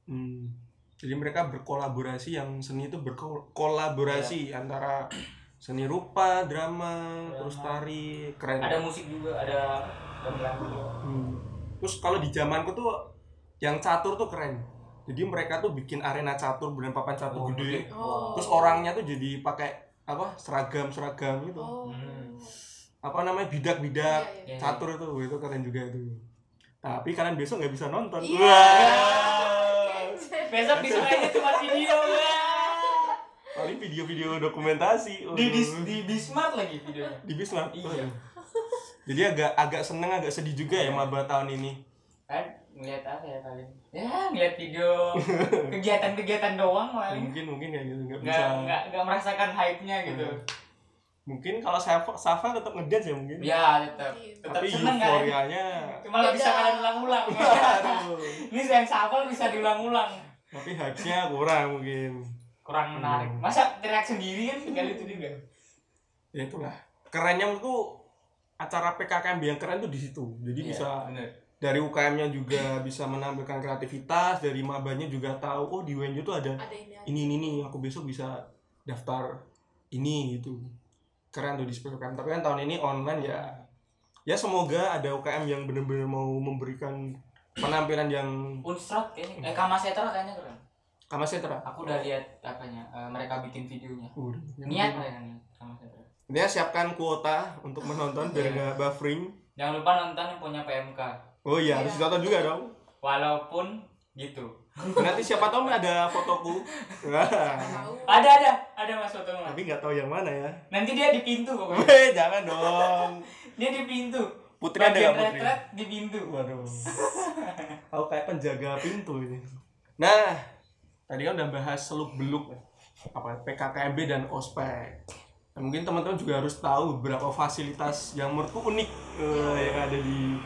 Hmm. Jadi mereka berkolaborasi yang seni itu berkolaborasi antara seni rupa, drama, Drama. terus tari, keren. Ada musik juga, ada gamelan juga. Hmm. Terus kalau di zamanku tuh yang catur tuh keren. Jadi mereka tuh bikin arena catur beneran papan catur Oh, gede. Oh. Terus orangnya tuh jadi pakai apa? seragam-seragam gitu. Oh. Hmm. Apa namanya? bidak-bidak Iya, iya. catur itu. Itu keren juga itu. Tapi kalian besok nggak bisa nonton. Iya. Wah. Besok disukainya cuma video. Paling video-video dokumentasi. di bis, di Bismart lagi videonya. di Bismarck. Iya. Jadi agak agak seneng agak sedih juga ya maba tahun ini. Kan ngeliat apa ya paling? Ya ngeliat video kegiatan-kegiatan doang paling. Mungkin mungkin kayak gitu nggak Nggak bisa. nggak nggak merasakan hype-nya gitu. Mungkin kalau Safa Safa tetap ngedance ya mungkin. Ya tetap tetap Tapi seneng kan. euforianya. Cuma nggak bisa kalian ulang-ulang. Aduh. Ini yang shuffle bisa diulang-ulang. Tapi hype-nya kurang mungkin. Kurang menarik. Hmm. Masa teriak sendiri kan tinggal itu juga. Ya itulah. Kerennya menurutku acara PKKMB yang keren tuh di situ. Jadi Iya, bisa bener. Dari UKM-nya juga bisa menampilkan kreativitas, dari mabanya juga tahu oh di UNJ tuh ada ada ini ini ini nih aku besok bisa daftar ini gitu keren tuh di UKM tapi kan tahun ini online ya ya semoga ada UKM yang benar-benar mau memberikan penampilan yang Unstrat kayaknya eh Kamasetra kayaknya keren. kamasetra Aku udah lihat apanya eh, mereka bikin videonya. Udah. Niat mereka nih Kamasetra. dia siapkan kuota untuk menonton biar nggak buffering Jangan lupa nonton yang punya PMK. Oh iya harus Iya. ditonton juga dong Walaupun gitu. nanti siapa tahu ada fotoku. Ada ada ada Mas Foto Mas. tapi nggak tahu yang mana ya Nanti dia di pintu pokoknya. Weh, jangan dong Dia di pintu. putri ada Bagian nggak putri di pintu. Waduh. Aku kayak penjaga pintu ini. Nah, tadi kan udah bahas seluk beluk apa PKKMB dan ospek. Nah, mungkin teman-teman juga harus tahu beberapa fasilitas yang menurutku unik eh, yang ada di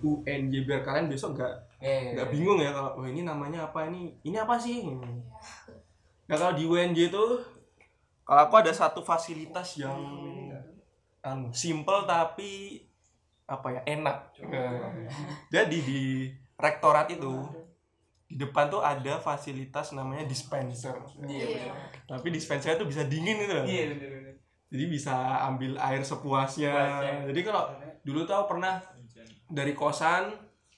UNJ biar kalian besok nggak Eh, nggak bingung ya kalau oh, ini namanya apa? Ini ini apa sih? Nah kalau di UNJ itu kalau aku ada satu fasilitas yang anu simple tapi apa ya enak. Jadi di rektorat itu di depan tuh ada fasilitas namanya dispenser. Iya bener. tapi dispenser itu bisa dingin gitu loh. Iya bener. jadi bisa ambil air sepuasnya. Sepuasnya. jadi kalau dulu tuh aku pernah dari kosan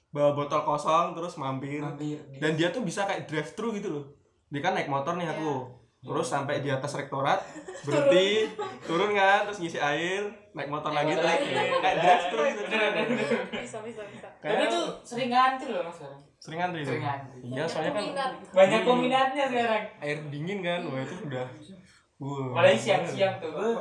bawa botol kosong terus mampir Mampir. dan dia tuh bisa kayak drive thru gitu loh dia kan naik motor nih aku terus sampai di atas rektorat berhenti turun kan terus ngisi air naik motor lagi motor lagi kayak drive thru gitu bisa bisa bisa Tapi kayak tuh sering ngantri loh Mas sekarang. sering antri tuh Sering ngantri. iya soalnya kan. Banyak peminatnya sekarang. air dingin kan wah itu udah Wah. Apalagi siang-siang tuh.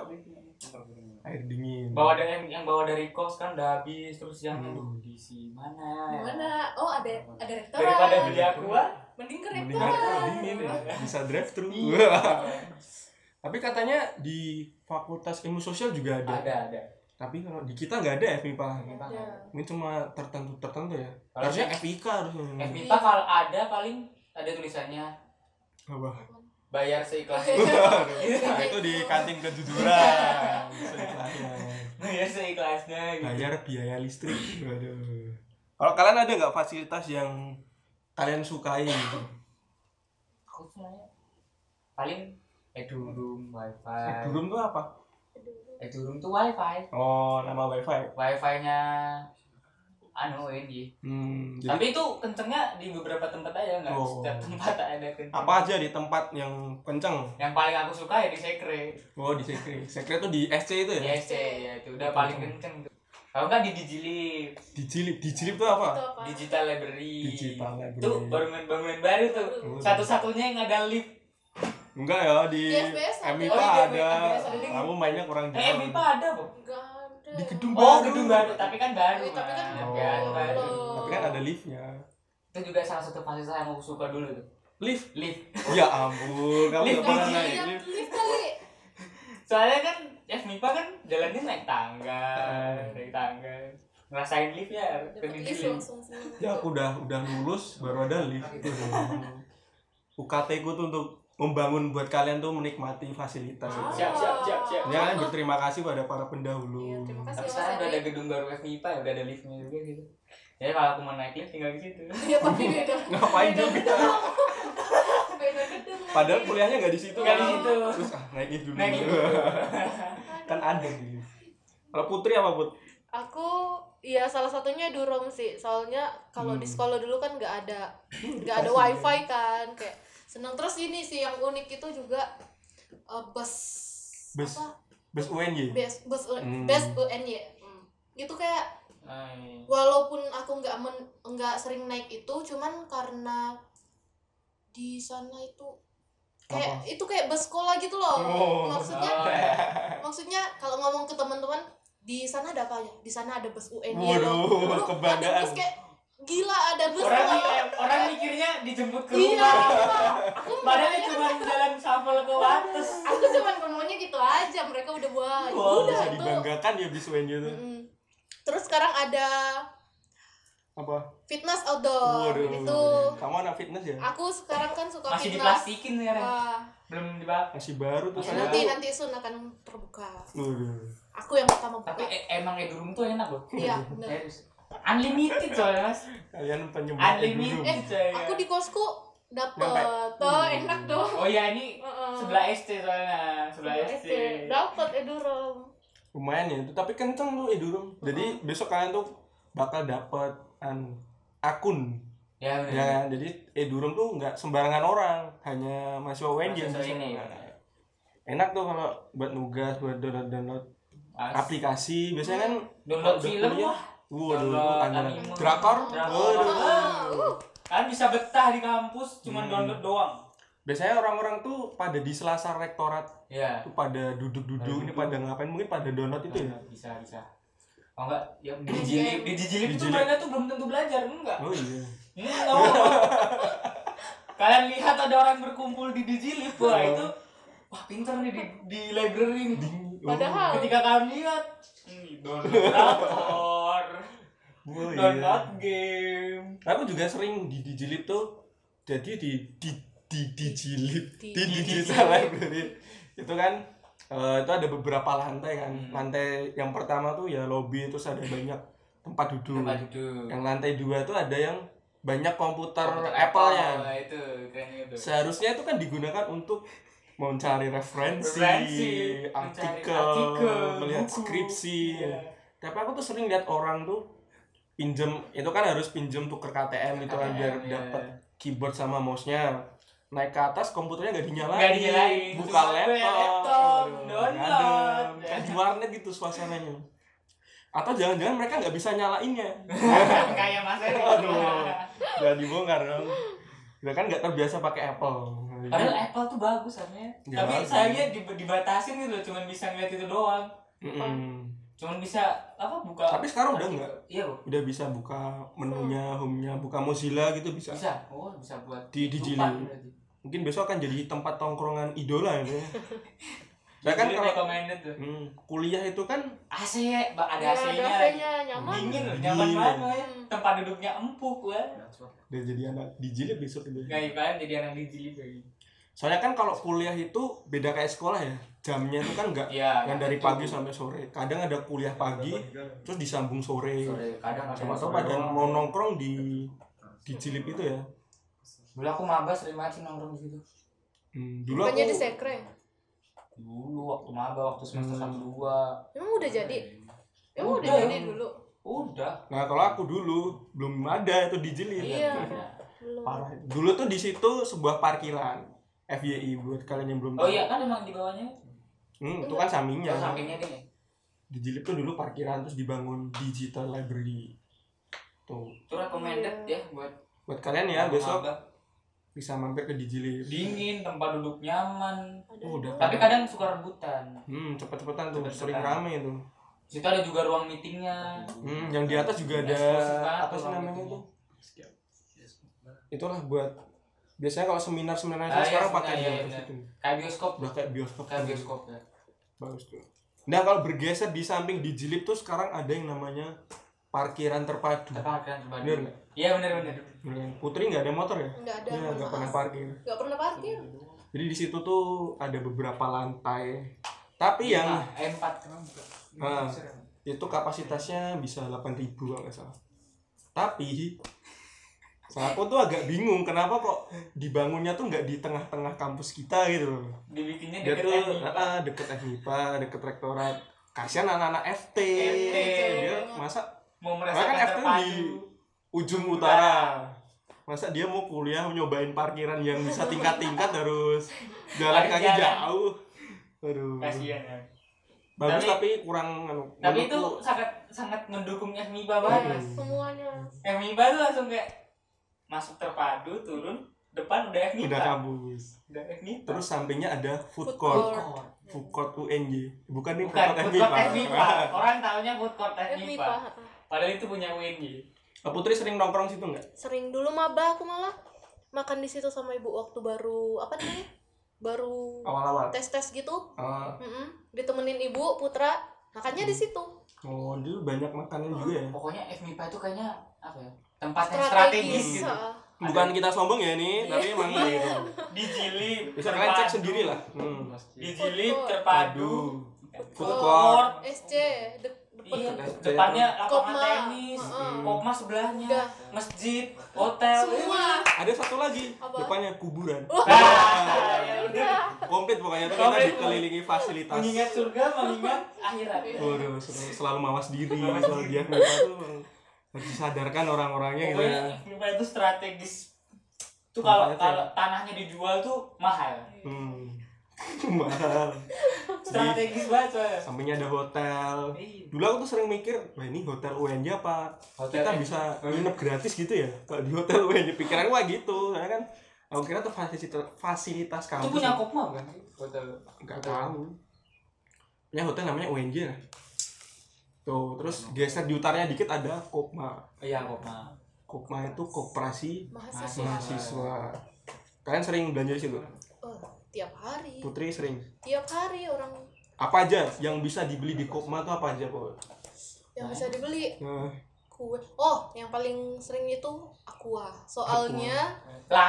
Air dingin. Bawa dari yang, yang bawa dari kos kan udah habis terus yang Hmm. diisi mana Mana? Oh ada ada restoran. daripada beli aqua Mending ke Mending restoran. air dingin ya. Bisa drive thru Iya. tapi katanya di fakultas ilmu sosial juga ada, ada ada. Tapi kalau di kita nggak ada FMIPA Ada. ini cuma tertentu tertentu ya. Kalau harusnya FIK harusnya. FMIPA kalau ada paling ada tulisannya. Apa? Bayar seikhlas. Nah, itu di kantin kejujuran Seikhlasnya. bayar seikhlasnya gitu. bayar biaya listrik. Waduh. Kalau kalian ada nggak fasilitas yang kalian sukai gitu? Aku sebenarnya paling eduroom wifi. Eh, Durum tuh apa? Eduroom tuh wifi. Oh nama wifi. Wifi nya anu ini hmm, jadi tapi itu kencengnya di beberapa tempat aja nggak Oh. setiap tempat ada kenceng. Apa aja di tempat yang kenceng? Yang paling aku suka ya di sekre. Oh di sekre. Sekre tuh di SC itu di ya SC ya itu udah paling kenceng tuh. Kalau nggak di dijilip dijilip dijilip tuh apa? Itu apa? digital library. Digital library. itu bangunan-bangunan baru tuh. Oh. satu-satunya yang ada lift. Enggak ya di Di. MIPA Oh, di ada. kamu mainnya kurang eh jauh. MIPA ada kok Enggak. Di gedung oh baru. gedung baru tapi kan baru Eh, tapi kan. Oh. Baru. tapi kan ada liftnya itu juga salah satu fasilitas yang aku suka dulu tuh lift lift ya ampun kamu Lift pernah naik lift lift kali. soalnya kan FMIPA kan jalannya naik tangga Eh. naik tangga ngerasain lift ya lift ya aku udah udah lulus baru ada lift UKT ku tuh untuk membangun buat kalian tuh menikmati fasilitas Ah. siap siap siap siap ya kan berterima kasih pada para pendahulu Iya, terima kasih tapi Mas sekarang udah ada gedung baru FMIPA ya udah ada liftnya juga gitu jadi kalau aku mau naik lift tinggal di situ Ya tapi beda. ngapain juga gedung. Beda gedung. padahal kuliahnya nggak di situ Nggak di situ. terus ah naik lift dulu naik lift kan ada di kalau Putri apa Put Aku ya salah satunya Durom sih. Soalnya kalau di Hmm. sekolah dulu kan nggak ada nggak ada wifi kan kayak seneng terus ini sih yang unik itu juga eh, bus Bus. apa bus UNY bus bus Hmm. bus UNY Hmm. itu kayak Ay. walaupun aku nggak nggak sering naik itu cuman karena di sana itu kayak itu kayak bus sekolah gitu loh Oh. maksudnya Oh, ya. maksudnya kalau ngomong ke teman-teman di sana ada apa ya di sana ada bus UN Waduh, Ada kebanggaan. bus kayak gila ada bus orang loh. mi- orang mikirnya dijemput ke iya rumah. aku padahal cuma jalan shuffle ke Wates. Aku cuma ngomongnya gitu aja mereka udah buat. Wah, udah bisa dibanggakan ya bis UNY itu Mm-mm. terus sekarang ada apa? Fitness outdoor. Waduh, itu. Kamu anak fitness ya? Aku sekarang kan suka masih fitness. diplastikin sekarang Wah, belum dibakar masih baru tuh saya. nanti nanti sun akan terbuka. Waduh. aku yang pertama tapi buka e- emang edurum tuh enak loh. Iya Serius. Unlimited soalnya mas. Kalian penyembah unlimited Eh, coy. aku di kosku dapet tuh enak dong oh ya ini Heeh. sebelah SC soalnya. Sebelah SC dapat edurom lumayan ya itu tapi kenceng tuh Edurum. Jadi besok kalian tuh bakal dapat an akun. Ya ya benar kan? jadi Edurum tuh nggak sembarangan orang hanya mahasiswa UNJ yang Mahasiswa bisa. ini. enak tuh kalau buat nugas buat download download As- aplikasi. Biasanya kan download film wah waduh anime. drakor? waduh. Ah, kan bisa betah di kampus cuma Hmm. download doang. Biasanya orang-orang tuh pada di selasa rektorat ya tuh pada duduk-duduk ini pada ngapain mungkin pada download itu ya? Bisa bisa. Oh enggak. Yang di dijilip di dijilip itu mereka tuh belum tentu belajar enggak? Oh iya. Enggak. kalian lihat ada orang berkumpul di dijilip wah Oh. itu wah pinter nih di, di library. Nih Padahal. ketika kalian lihat hmm, download oh, iya. download game aku juga sering di dijilip tuh jadi di di di dijilip Di- di, di- digital dijilip. library itu kan eh, itu ada beberapa lantai kan Hmm. lantai yang pertama tuh ya lobby terus ada banyak tempat duduk tempat duduk yang lantai dua tuh ada yang banyak komputer, Komputer Apple-nya Apple, itu keren itu seharusnya itu kan digunakan untuk mencari referensi, Referensi, artikel, mencari artikel, melihat buku. skripsi Iya. tapi aku tuh sering lihat orang tuh pinjem itu kan harus pinjem tuker KTM gitu kan biar iya. dapat keyboard sama mouse-nya naik ke atas komputernya nggak dinyalain Nggak dinyalain. buka Cuma laptop, laptop, Aduh, download. kayak di warnet gitu suasananya atau jangan-jangan mereka nggak bisa nyalainnya kayak Mas Eri Aduh. nggak dibongkar dong Kita kan nggak terbiasa pakai Apple Padahal Apple tuh bagus harusnya. Ya, Tapi saya dibatasin gitu loh, cuman bisa ngeliat itu doang. Mm-mm. Cuman bisa apa buka Tapi sekarang udah nggak? iya kok Udah bisa buka menunya, home-nya, buka Mozilla gitu bisa. bisa oh bisa buat Di- di tutupan jilid. berarti. Mungkin besok akan jadi tempat tongkrongan idola ya. Saya kan kalau hmm, kuliah itu kan AC ada Ya, AC-nya ada AC-nya nyaman dingin loh Dingin. nyaman banget ya. Hmm. tempat duduknya empuk wah udah jadi anak dijilid besok gitu. nggak ibarat jadi anak dijilid lagi Soalnya kan kalau kuliah itu beda kayak sekolah ya. Jamnya itu kan enggak iya yang dari itu. pagi sampai sore. Kadang ada kuliah pagi, terus disambung sore. sore kadang ada Sama pada doang. mau nongkrong di di jilid itu ya. dulu aku maba sering banget sih nongkrong di situ Hmm, dulu bukannya di aku sekre dulu waktu maba waktu semester Hmm. satu dua emang udah jadi emang udah Udah. jadi dulu udah Nah, kalau aku dulu belum ada itu di jilid. iya belum Parah. Dulu tuh di situ sebuah parkiran FYI buat kalian yang belum oh tahu. iya kan emang di bawahnya Hmm, itu kan sampingnya. oh, sampingnya nih Di jilid tuh dulu parkiran terus dibangun digital library. Tuh. itu recommended ya buat Buat kalian ya besok bisa mampir ke Dijilid. dingin tempat duduk nyaman Oh, udah. tapi kadang suka rebutan Hmm, cepet-cepetan tuh, Cepet-cepetan. sering rame itu. situ ada juga ruang meetingnya Hmm, yang di atas juga ada banget apa sih namanya itu? Itulah buat biasanya kalau seminar-seminar Ah, iya, sekarang pakai seminar, di iya, atas iya. itu. kayak bioskop Udah kayak bioskop. kayak bioskop ya Bagus tuh. Nah, kalau bergeser di samping Dijilid tuh sekarang ada yang namanya parkiran terpadu. terpakai Bener bener nggak? iya bener bener. Putri nggak ada motor ya? nggak ada Iya, nggak pernah parkir. nggak pernah parkir Jadi di situ tuh ada beberapa lantai. Tapi yang M 4 Ah. itu kapasitasnya bisa 8000 kalau nggak salah. Tapi aku tuh agak bingung kenapa kok dibangunnya tuh nggak di tengah-tengah kampus kita gitu loh. dibikinnya Dia deket tuh FMIPA. ah, deket FMIPA, deket rektorat. Kasihan anak-anak FT. FT. Dia masa mau Karena merasakan kan FT di ujung utara. Masa dia mau kuliah nyobain parkiran yang bisa tingkat-tingkat harus jalan kaki jauh. Aduh. kasihan ya Bagus Tapi- tapi, kurang anu, tapi itu sangat sangat mendukung FMIPA banget Hmm. semuanya FMIPA tuh langsung kayak masuk terpadu turun depan udah FMIPA udah kampus. udah FMIPA Terus sampingnya ada food Food court. court. Food court UNJ. Bukan nih bukan food court FMIPA. FMIPA orang tahunya food court FMIPA FMIPA padahal itu punya UNJ Putri sering nongkrong situ nggak? sering dulu maba aku malah makan di situ sama ibu waktu baru apa namanya baru Awal-awal. tes tes gitu Ah, Mm-mm. ditemenin ibu putra makannya di situ oh, dulu banyak makanan juga ya. pokoknya FMIPA itu kayaknya apa ya tempat yang strategis gitu. Bukan kita sombong ya nih, tapi emang gitu. dijilid Bisa kalian cek sendiri lah. Hmm. dijilid Food court. terpadu Food Oh, court. SC Iya, depan depannya lapangan Kopma. tenis, kopma sebelahnya, Udah. masjid, hotel, semua Ada satu lagi, Apa? depannya kuburan. Nah, ya udah. Komplit pokoknya tuh kita dikelilingi fasilitas. Mengingat surga, mengingat akhirat. Waduh, selalu, selalu mawas diri, selalu dia tuh harus disadarkan orang-orangnya gitu Pokoknya ya. Itu strategis. Tuh tuh kalau tanahnya dijual tuh mahal. Hmm. Mahal. Strategis banget soalnya. sampingnya ada hotel. Iya. Dulu aku tuh sering mikir, wah ini hotel UNJ apa? Hotel kita bisa nginep gratis gitu ya? Kalau di hotel UNJ pikiran gua gitu, saya kan aku kira tuh fasilitas fasilitas Itu kampus. punya kopma kan? Hotel. Enggak tahu. Punya hotel namanya UNJ lah. Tuh, terus geser di utaranya dikit ada Kopma. Iya kopma. Kopma itu koperasi mahasiswa mahasiswa. Kalian sering belanja di situ? oh tiap hari Putri sering. tiap hari orang Apa aja yang bisa dibeli di Kopma tuh apa aja, Put? yang bisa dibeli Nah, kue oh yang paling sering itu aqua soalnya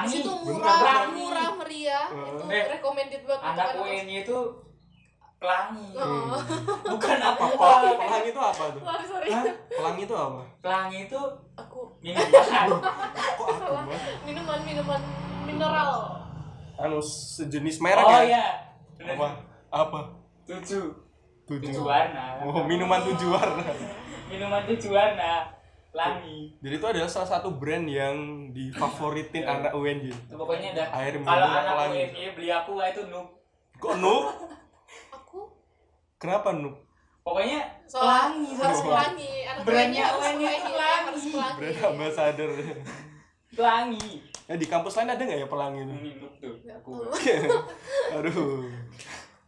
situ bener, murah pelangi. murah meriah Eh. itu Eh, recommended buat Anak anak-anak. UNY itu pelangi. Oh. Bukan apa apa? Pelangi itu apa tuh? sorry sorry Hah? Pelangi itu apa? Pelangi itu aku minuman. Kok aku? minuman minuman mineral Anu sejenis merek oh ya? iya. Bener. Apa? Apa? Tujuh. Tujuh Tujuh. warna. Oh, minuman tujuh warna. Minuman tujuh warna. Pelangi. Jadi itu adalah salah satu brand yang difavoritin Iya. anak UNJ. Itu pokoknya ada Air minum kalau anak pelangi. UNY beli aku wah itu noob. Kok Nuk? aku Kenapa Nuk? Pokoknya pelangi harus pelangi Brandnya harus pelangi Brand ambassador. Pelangi. Ya di kampus lain ada nggak ya pelangi itu? Tuh. Nggak Aku. Aduh.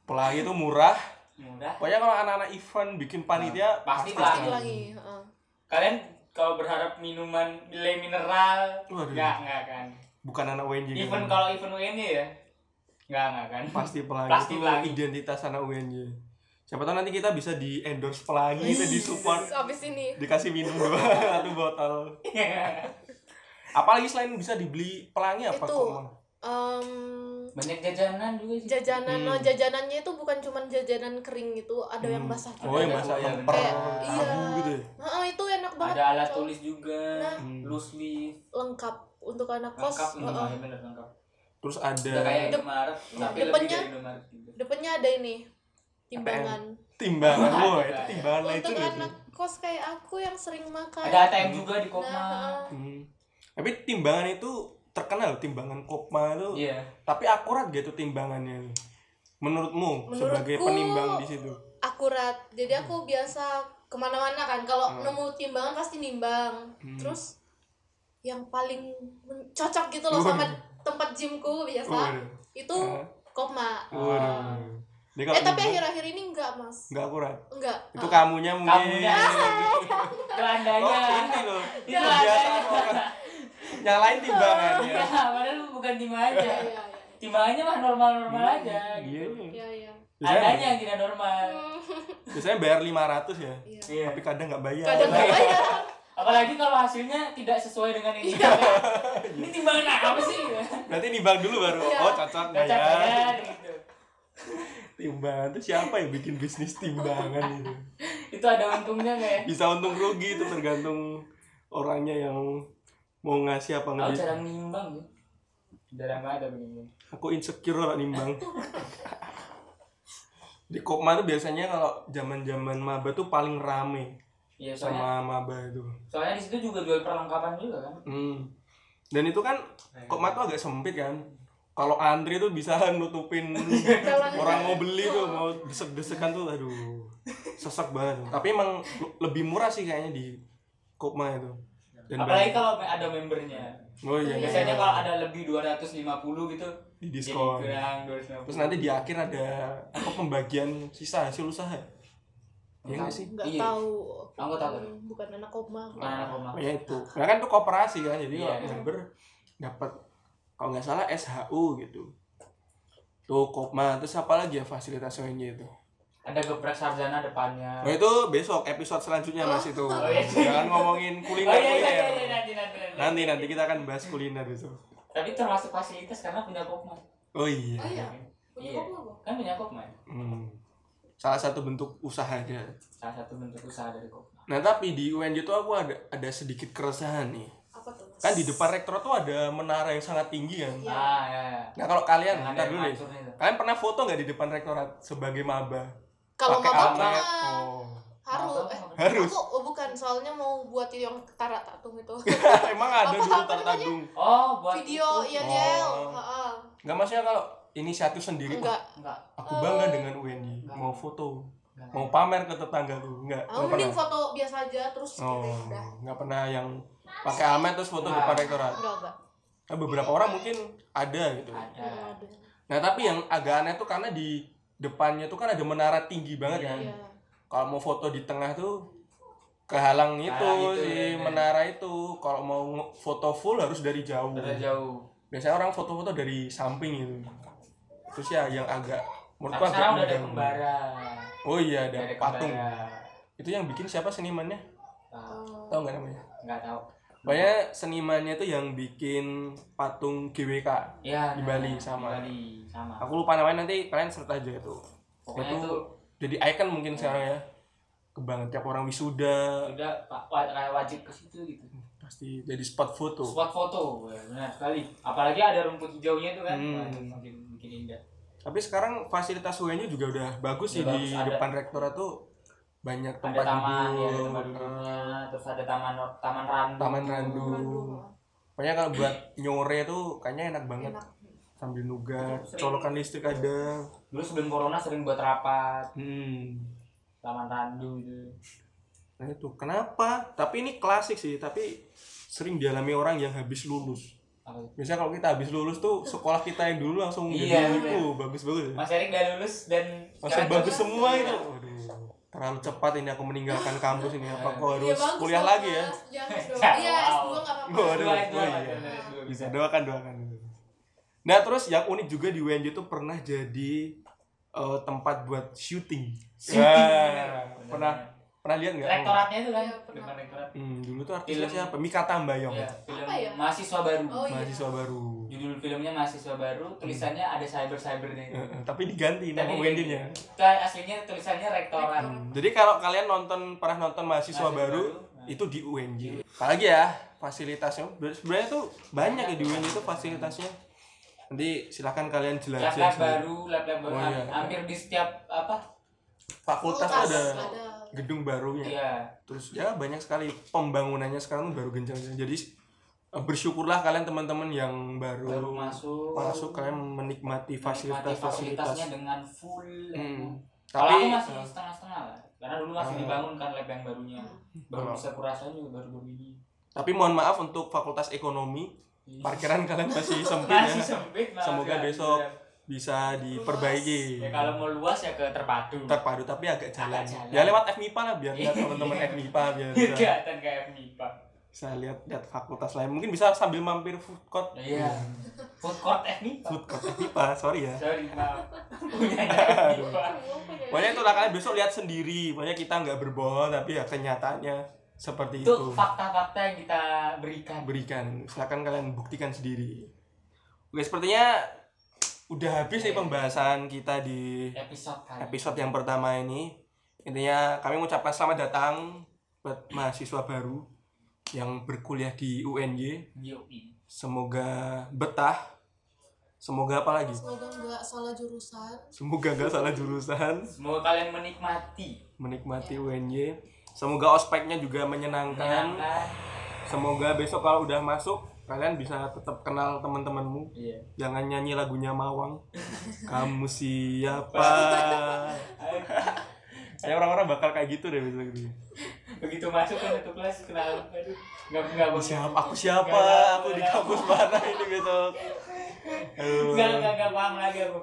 Pelangi itu murah, murah Pokoknya kalau anak-anak event bikin panitia Pasti pasti Pelangi. pelangi heeh. kalian kalau berharap minuman nilai mineral nggak nggak kan bukan anak UNJ. kan? even kalau event UNY ya nggak nggak kan pasti pelangi Pasti itu pelangi. identitas anak UNJ. Siapa tahu nanti kita bisa di endorse pelangi, kita di support, abis ini dikasih minum dua satu botol. Apalagi selain bisa dibeli pelangi apa Itu. kok? Em, banyak jajanan juga sih jajanan Hmm. no, jajanannya itu bukan cuma jajanan kering itu ada yang Hmm. basah juga Oh, yang Ada, basah iya, yang per Kayak, iya. gitu ya. Heeh, itu enak banget ada alat tulis juga Nah. Hmm. loose leaf lengkap untuk anak kos lengkap heeh. lengkap ya bener lengkap Terus udah ada kayak Dep- Indomaret tapi lebih depannya- juga depannya ada ini timbangan timbangan. Wah, itu timbangan lah itu untuk anak kos kayak aku yang sering makan ada ATM juga di Kopma Nah, heeh. Hmm. Tapi timbangan itu terkenal timbangan Kopma itu. iya Tapi akurat gitu timbangannya. Menurutmu Menurutku- sebagai penimbang di situ? akurat jadi aku biasa ke mana-mana kan kalau Hmm. nemu timbangan pasti nimbang Hmm. terus yang paling cocok gitu loh sama tempat gymku biasa Waduh. itu Eh, kopma. Jadi kalau eh tapi akhir-akhir ini enggak mas nggak akurat. enggak Itu Ah. kamunya mungkin. kamunya itu andanya Oh, ini loh. itu Biasa orang nyalain timbangan ya. ya padahal lu bukan timbangan Iya, aja iya, iya. timbangannya mah normal-normal aja Iya. gitu Iya, iya. Adanya yang tidak normal biasanya bayar 500 ya. Iya. iya Tapi kadang nggak bayar. Kadang nggak bayar. apalagi kalau hasilnya tidak sesuai dengan yang kita ini timbangan apa sih Berarti nimbang dulu baru. Iya. Oh, cocok nggak Cocok ya? gitu Timbangan itu siapa yang bikin bisnis timbangan itu? itu ada untungnya nggak ya Bisa untung rugi itu tergantung orangnya yang mau ngasih apa aku nggak jarang nimbang ya jarang ada begini Aku insecure kalau nimbang. Di Kopma tuh biasanya kalau zaman-zaman maba tuh paling rame iya soalnya sama maba itu. soalnya di situ juga jual perlengkapan juga kan Hmm. Dan itu kan Kopma tuh agak sempit kan. Kalau antri tuh bisa nutupin orang mau beli tuh mau desek-desekan tuh aduh sesek banget. Tapi emang le- lebih murah sih kayaknya di Kopma itu. Dan apalagi banyak- kalau ada membernya oh iya, biasanya iya. kalau ada lebih 250 gitu di jadi diskon. kurang 250 Terus nanti di akhir ada apa pembagian sisa hasil usaha. Iya nggak sih? Enggak Iya. tahu. Aku tahu. Bukan anak kopma. Bukan anak rumah Oh, ya itu. Nah kan itu koperasi kan, jadi Iya. kalau member dapat kalau nggak salah SHU gitu. Tuh Kopma, terus apa lagi ya fasilitas ONJ itu? Ada geprek sarjana depannya Nah itu besok episode selanjutnya mas itu. Oh, iya. Jangan ngomongin oh kuliner iya iya kuliner. iya iya, nanti nanti nanti Nanti nanti kita akan bahas kuliner besok. tapi termasuk fasilitas karena punya kokma Oh iya. Oh iya. Punya Iya. kan punya kokma Hmm. Salah satu bentuk usahanya. salah satu bentuk usaha dari kokma Nah tapi di UNJ tuh aku ada ada sedikit keresahan nih. Apa tuh? Mas? Kan di depan rektor tuh ada menara yang sangat tinggi kan. Iya. ah ya, ya. Nah kalau kalian, dulu deh. itu. Kalian pernah foto nggak di depan rektorat sebagai maba? Kalau Pakai mah Oh. harus Maba eh apa? Harus. aku oh, bukan soalnya mau buat yang tarak tatung itu. Emang ada Apa- dulu apa tartagung. oh buat Video itu. iya Del. Oh. Heeh. Enggak maksudnya kalau inisiatif sendiri. Enggak. enggak Aku bangga Eh. dengan. Enggak. Mau foto, enggak. mau pamer ke tetanggaku. Enggak. Aku mending pernah. foto biasa aja terus Oh, gitu udah. enggak pernah yang pakai almet terus foto Nah. depan rektorat. Enggak, enggak. Nah, beberapa orang mungkin ada gitu. ada. Nah, tapi yang agak aneh tuh karena di depannya tuh kan ada menara tinggi banget kan. Iya. Kalau mau foto di tengah tuh kehalang itu itu, si ya, ya. menara itu. Kalau mau foto full harus dari jauh. dari jauh Biasanya orang foto-foto dari samping itu. Terus ya yang agak menurutku agak udah ada kembara Oh iya ada ada patung. kembara Itu yang bikin siapa senimannya? Tahu nggak namanya? nggak tahu Pokoknya senimannya itu yang bikin patung GWK. ya Di nah, Bali sama. di Bali sama Aku lupa namanya nanti kalian serta aja itu. pokoknya itu itu jadi icon mungkin sekarang ya. Kebanget tiap orang wisuda udah pak wa- kayak wajib ke situ gitu pasti jadi spot foto. spot foto ya, benar sekali apalagi ada rumput hijaunya itu kan Hmm. Makin makin indah Tapi sekarang fasilitas UN-nya juga udah bagus sih Udah di bagus, ada. depan rektorat tuh banyak ada tempat taman ya ada duduk, tempat duduknya terus ada taman taman randu Taman randu. Pokoknya kalau buat nyore tuh kayaknya enak banget Enak. sambil nugat, Sering. colokan listrik ada. dulu sebelum corona sering buat rapat Hmm. taman randu itu Nah itu kenapa? Tapi ini klasik sih, tapi sering dialami orang yang habis lulus. Itu? Biasanya kalau kita habis lulus tuh sekolah kita yang dulu langsung Iya, jadi bener. uh, bagus bagus. Mas Erik udah lulus dan Langsung sekarang bagus semua Iya. itu. Waduh. Terlalu cepat ini aku meninggalkan kampus ini. Apa kok harus Iya, bagus kuliah dong, lagi ya? Ya, Iya, wow. S2 nggak apa-apa. Iya. Bisa doakan doakan. Nah terus yang unik juga di UNJ itu pernah jadi eh, tempat buat syuting. Syuting, Wah, bener. pernah pernah lihat nggak? Rektoratnya itu kan, Iya, pernah. rektorat. Hmm, dulu tuh artisnya siapa? Mika Tambayong. Iya, film Apa ya? mahasiswa baru. Oh, iya. Mahasiswa baru. Judul filmnya mahasiswa baru, tulisannya ada cyber cybernya. Eh, tapi diganti nama Tapi UNJ-nya. Kita aslinya tulisannya rektorat. Hmm, Jadi kalau kalian nonton pernah nonton mahasiswa, Mahasiswa baru, baru, nah. itu di UNJ. Apalagi ya fasilitasnya. Sebenarnya tuh banyak ya di UNJ itu fasilitasnya. Nanti silahkan kalian. Lab-lab sendiri. baru, lab-lab baru. Oh, iya. Hampir di setiap apa? Fakultas ada ada. gedung barunya. Iya. Terus ya banyak sekali pembangunannya sekarang tuh baru genjang. Jadi bersyukurlah kalian teman-teman yang baru, Baru masuk. masuk kalian menikmati fasilitas-fasilitas. fasilitasnya dengan full. Hmm. Kalau Tapi aku masih setengah-setengah lah. Karena dulu masih Ah. dibangun kan lab yang barunya. Baru Oh. bisa kurasain juga baru-baru ini. tapi mohon maaf untuk fakultas ekonomi Iya. parkiran kalian masih sempit Masih ya. sempit maaf Semoga ya. besok Iya. bisa diperbaiki. Ya kalau mau luas ya ke terpadu. terpadu tapi agak jalan. Agak jalan. Ya lewat FMIPA lah biar lihat teman-teman FMIPA biar Kelihatan kayak MIPA. Bisa lihat lihat fakultas lain. Mungkin bisa sambil mampir food court. Iya. Food court FMIPA. Food court FMIPA, sorry ya. Sorry, maaf. Punya. Pokoknya itulah kalian besok lihat sendiri. Pokoknya kita nggak berbohong tapi ya kenyataannya seperti Itu itu. fakta-fakta yang kita berikan. Berikan. Silakan kalian buktikan sendiri. Oke, sepertinya udah habis nih pembahasan kita di Episode kali. episode yang pertama ini intinya kami mengucapkan selamat datang buat mahasiswa baru yang berkuliah di UNY Yoi. semoga betah semoga apa lagi Semoga nggak salah jurusan. semoga nggak salah jurusan Semoga kalian menikmati. menikmati UNY semoga ospeknya juga menyenangkan Menyenangkan. semoga besok kalau udah masuk kalian bisa tetap kenal teman-temanmu Iya. jangan nyanyi lagunya Mawang kamu siapa Kayak orang-orang bakal kayak gitu deh besok gitu. Begitu masuk ke satu kelas kenal aduh nggak nggak siapa? Aku siapa? Aku di kampus mana ini besok? Nggak nggak nggak paham lagi aku.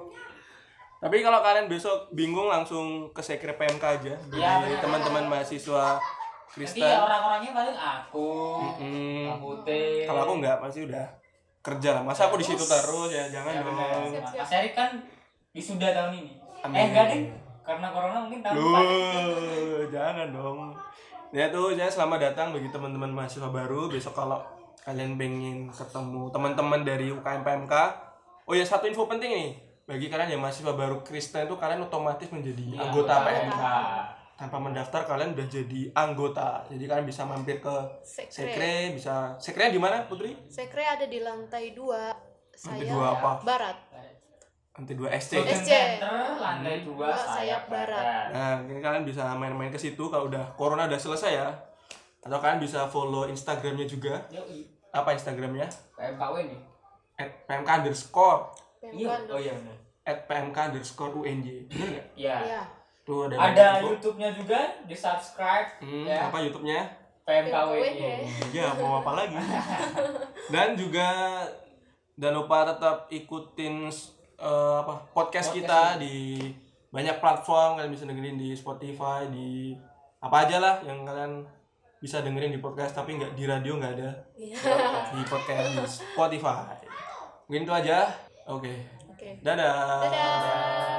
Tapi kalau kalian besok bingung langsung ke sekre PMK aja. Benar. teman-teman mahasiswa Nanti Kristen. ya orang-orangnya paling aku, kamu teh. Kalau aku nggak pasti udah kerja lah. Masa aku di situ terus ya? Jangan Ya, dong. Mas Erik kan wisuda tahun ini. Amin. Eh enggak deh, karena corona mungkin tahun depan. Jangan dong. Ya tuh, saya selamat datang bagi teman-teman mahasiswa baru. Besok kalau kalian pengen ketemu teman-teman dari UKM PMK. Oh ya satu info penting nih. Bagi kalian yang mahasiswa baru Kristen itu kalian otomatis menjadi Iya, anggota PMK. Tanpa mendaftar kalian udah jadi anggota. Jadi kalian bisa mampir ke Sekre. Sekre, bisa Sekre di mana Putri? Sekre ada di lantai dua. Lantai Saya dua apa? barat. Nanti dua SC. SC. Center lantai Hmm. dua sayap barat. Nah, ini kalian bisa main-main ke situ kalau udah corona udah selesai ya. Atau kalian bisa follow Instagramnya juga. Yoi. Apa Instagramnya? PMKW nih. At PMK underscore Iya. PMK Oh iya benar. at PMK underscore UNJ. Nggak? Iya. Iya. Tuh ada Ada. YouTube-nya juga, di subscribe Hmm, ya. apa YouTube-nya? PMKW. PMKW. Ya, mau apa lagi? Dan juga jangan lupa tetap ikutin eh, apa podcast, Podcast kita ini. di banyak platform kalian bisa dengerin di Spotify di apa aja lah yang kalian bisa dengerin di podcast tapi nggak di radio nggak ada Iya. di podcast di Spotify mungkin itu aja oke Oke. dadah Dadah.